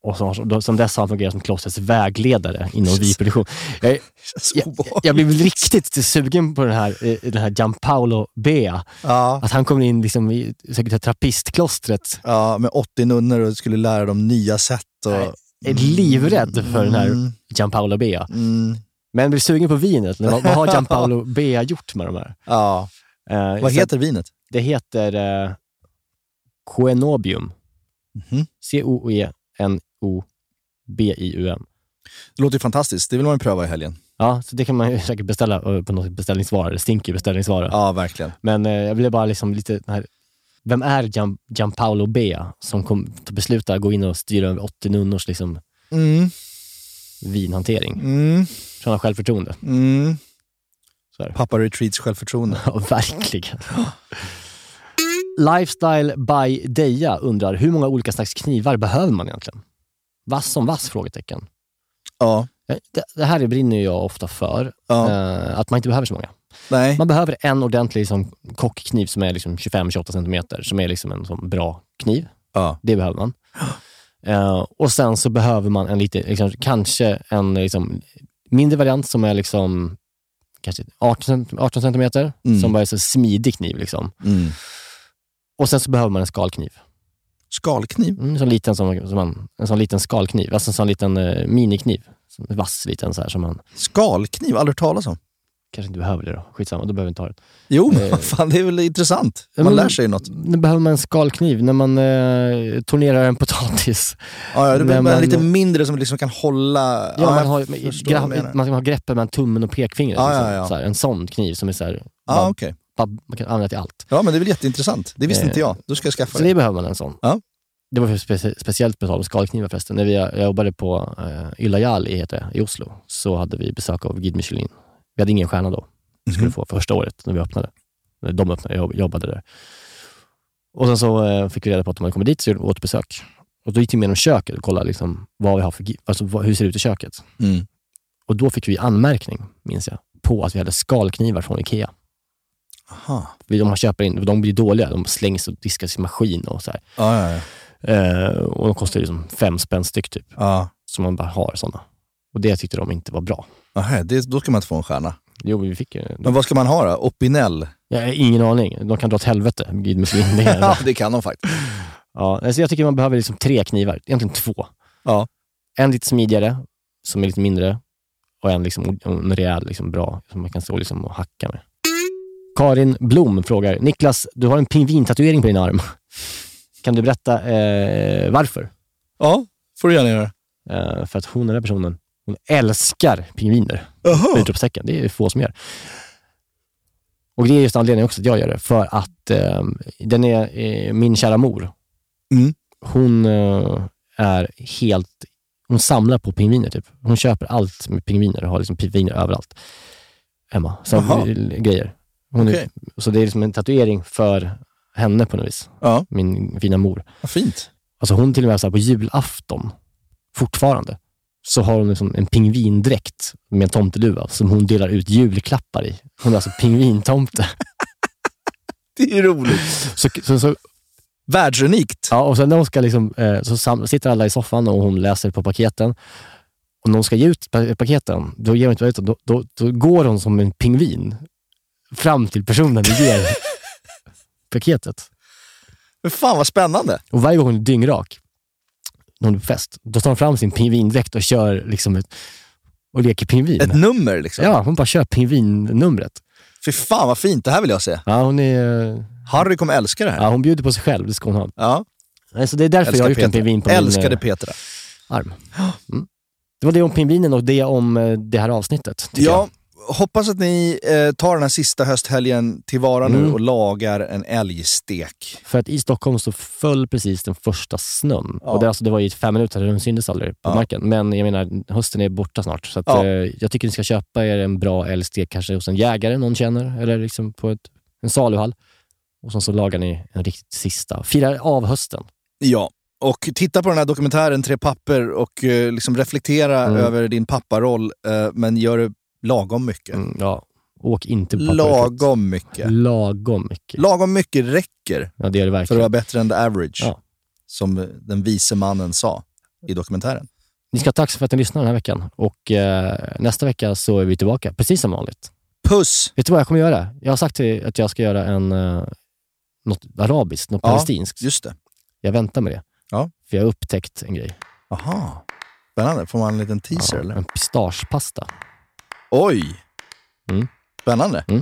Och då, som dess har han fungerat som klostrets vägledare inom vinproduktion. Jag, jag, jag blev riktigt sugen på den här, eh, den här Gianpaolo Bea. Ja. Att han kommer in liksom i säkert trappistklostret. Ja, med 80 nunnor och skulle lära dem nya sätt. Och... Är livrädd för den här Mm. Gianpaolo Bea. Mm. Men blir sugen på vinet. Vad, vad har Gianpaolo Bea gjort med de här? Ja. Eh, Vad heter vinet? Det heter eh, Coenobium. Mhm. C-O-E-N-O-B-I-U-M. Det låter ju fantastiskt. Det vill man ju pröva i helgen. Ja, så det kan man ju säkert beställa eh, på något beställningsvara. Det stinker ju beställningsvara. Ja, verkligen. Men eh, jag ville bara liksom lite... Här, vem är Gian, Gianpaolo Bea som kom, beslutar att gå in och styra över 80 nunnors liksom, Mm. vinhantering? Mm. Så han har självförtroende. Mm. Pappa Retreats självförtroende. Ja, verkligen. Lifestyle by Deja undrar, hur många olika slags knivar behöver man egentligen? Vass som vass? Frågetecken. Ja. Det, det här brinner jag ofta för, eh, att man inte behöver så många. Nej. Man behöver en ordentlig liksom, kockkniv som är liksom 25-28 centimeter, som är liksom en sån bra kniv. Ja. Det behöver man. Eh, och sen så behöver man en lite, liksom, kanske en liksom, mindre variant som är liksom kanske 18, cent- 18 centimeter, Mm. som bara är så smidig kniv. Liksom. Mm. Och sen så behöver man en skalkniv. Skalkniv? Mm, en, sån liten, som, som man, en sån liten skalkniv, alltså en sån liten eh, minikniv. Är vass liten så här som man... Skalkniv? Aldrig hört talas om. Kanske inte behöver det då. Skitsamma, då behöver vi inte ha det. Jo, men Eh, fan, det är väl intressant. Man men- lär sig något. Nu behöver man en skalkniv när man eh, tornerar en potatis. Ja, ja, det När behöver man man- lite mindre som liksom kan hålla... Ja, man, jag har, menar. man ska ha greppet mellan tummen och pekfingret. Ja, liksom. ja, ja. Här, en sån kniv som är så här, Ja, bara- okej. Man kan använda till allt. Ja, men det är väl jätteintressant. Det visste Eh, inte jag. Då ska jag skaffa Så det. det behöver man en sån. Ja. Det var för specie, speciellt på tal om skalknivar förresten. När vi, jag jobbade på uh, Ylajali heter det, i Oslo, så hade vi besök av Guide Michelin. Vi hade ingen stjärna då. Vi skulle Mhm. få första året när vi öppnade. När de öppnade, jag jobbade där. Och sen så eh, fick vi reda på att de hade kommit dit, så gjorde vi återbesök. Och då gick vi med genom köket och kollade liksom vad vi har för, alltså vad, hur det ser ut i köket. Mm. Och då fick vi anmärkning, minns jag, på att vi hade skalknivar från Ikea. Aha. De man köper in, de blir dåliga. De slängs och diskas i maskin och så här. Ja, ja, ja. Eh, och de kostar liksom fem spänn styck typ. Ja. Så man bara har sådana. Och det tyckte de inte var bra. Aha, det, då ska man inte få en stjärna. Jo, vi fick ju... Men vad ska man ha då? Opinel? Jag har ingen aning. De kan dra åt helvete, är- ja, det kan de faktiskt. Ja, alltså jag tycker man behöver liksom tre knivar, egentligen två. Ja. En lite smidigare, som är lite mindre, och en, liksom, en rejäl, liksom bra, som man kan stå liksom och hacka med. Karin Blom frågar, Niklas, du har en pingvintatuering på din arm. Kan du berätta eh, varför? Ja, får du gärna göra. Eh, för att hon, den här personen, hon älskar pingviner. Jaha. Utropstecken. Det är få som gör. Och det är just anledningen också att jag gör det. För att eh, den är eh, min kära mor. Mm. Hon eh, är helt... Hon samlar på pingviner typ. Hon köper allt med pingviner och har liksom pingviner överallt hemma. Så grejer. Okej. är, så det är liksom en tatuering för henne på något vis. Ja. Min fina mor. Vad fint. Alltså hon till och med så på julafton, fortfarande, så har hon liksom en pingvindräkt med en tomteluva som hon delar ut julklappar i. Hon är alltså pingvintomte. Det är roligt. Så, så, så, Världsunikt. ja, och sen när hon ska liksom, eh, så sitter alla i soffan och hon läser på paketen. Och när hon ska ge ut pa- paketen, då, ger hon inte ut, då, då, då går hon som en pingvin fram till personen och ger paketet. Men fan vad spännande. Och varje gång hon är dyngrak, när hon är på fest, då tar hon fram sin pingvindräkt och kör liksom ett, och leker pingvin. Ett nummer liksom. Ja, hon bara kör pingvinnumret. Fy fan vad fint. Det här vill jag se. Ja, hon är... Harry kommer älska det här. Ja, hon bjuder på sig själv, det ska hon ha. Ja. Nej, Så det är därför Älskar jag har gjort en pingvin på Älskade min eh, Petra. arm. Mm. Det var det om pingvinen och det om eh, det här avsnittet. Ja, hoppas att ni eh, tar den här sista hösthelgen tillvara nu Mm. och lagar en älgstek. För att i Stockholm så föll precis den första snön. Ja. Och det, alltså, det var i fem minuter, den syntes aldrig på Ja. marken. Men jag menar, hösten är borta snart. Så att, Ja. eh, jag tycker ni ska köpa er en bra älgstek, kanske hos en jägare någon känner, eller liksom på ett, en saluhall. Och sen så lagar ni en riktigt sista. Fira av hösten. Ja, och titta på den här dokumentären Tre papper och eh, liksom reflektera Mm. över din papparoll, eh, men gör det lagom mycket. Mm, ja. Åk inte på Lagom mycket. Lagom mycket. Lagom mycket räcker Ja, det är det för att verkligen. vara bättre än the average, Ja. som den vise mannen sa. i dokumentären. Ni ska ha tack för att ni lyssnade den här veckan. Och eh, nästa vecka så är vi tillbaka, precis som vanligt. Puss! Vet du vad jag kommer göra? Jag har sagt till, att jag ska göra en, eh, något arabiskt, något Ja, palestinskt. Just det. Jag väntar med det. Ja. För jag har upptäckt en grej. Aha. Spännande. Får man en liten teaser Ja, eller? En pistagepasta. Oj! Mm. Spännande. Mm.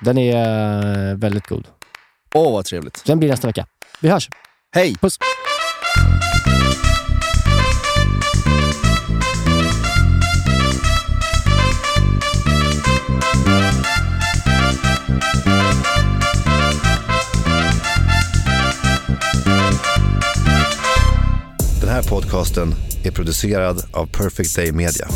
Den är eh, väldigt god. Åh, vad trevligt. Den blir nästa vecka. Vi hörs! Hej! Puss! Den här podcasten är producerad av Perfect Day Media.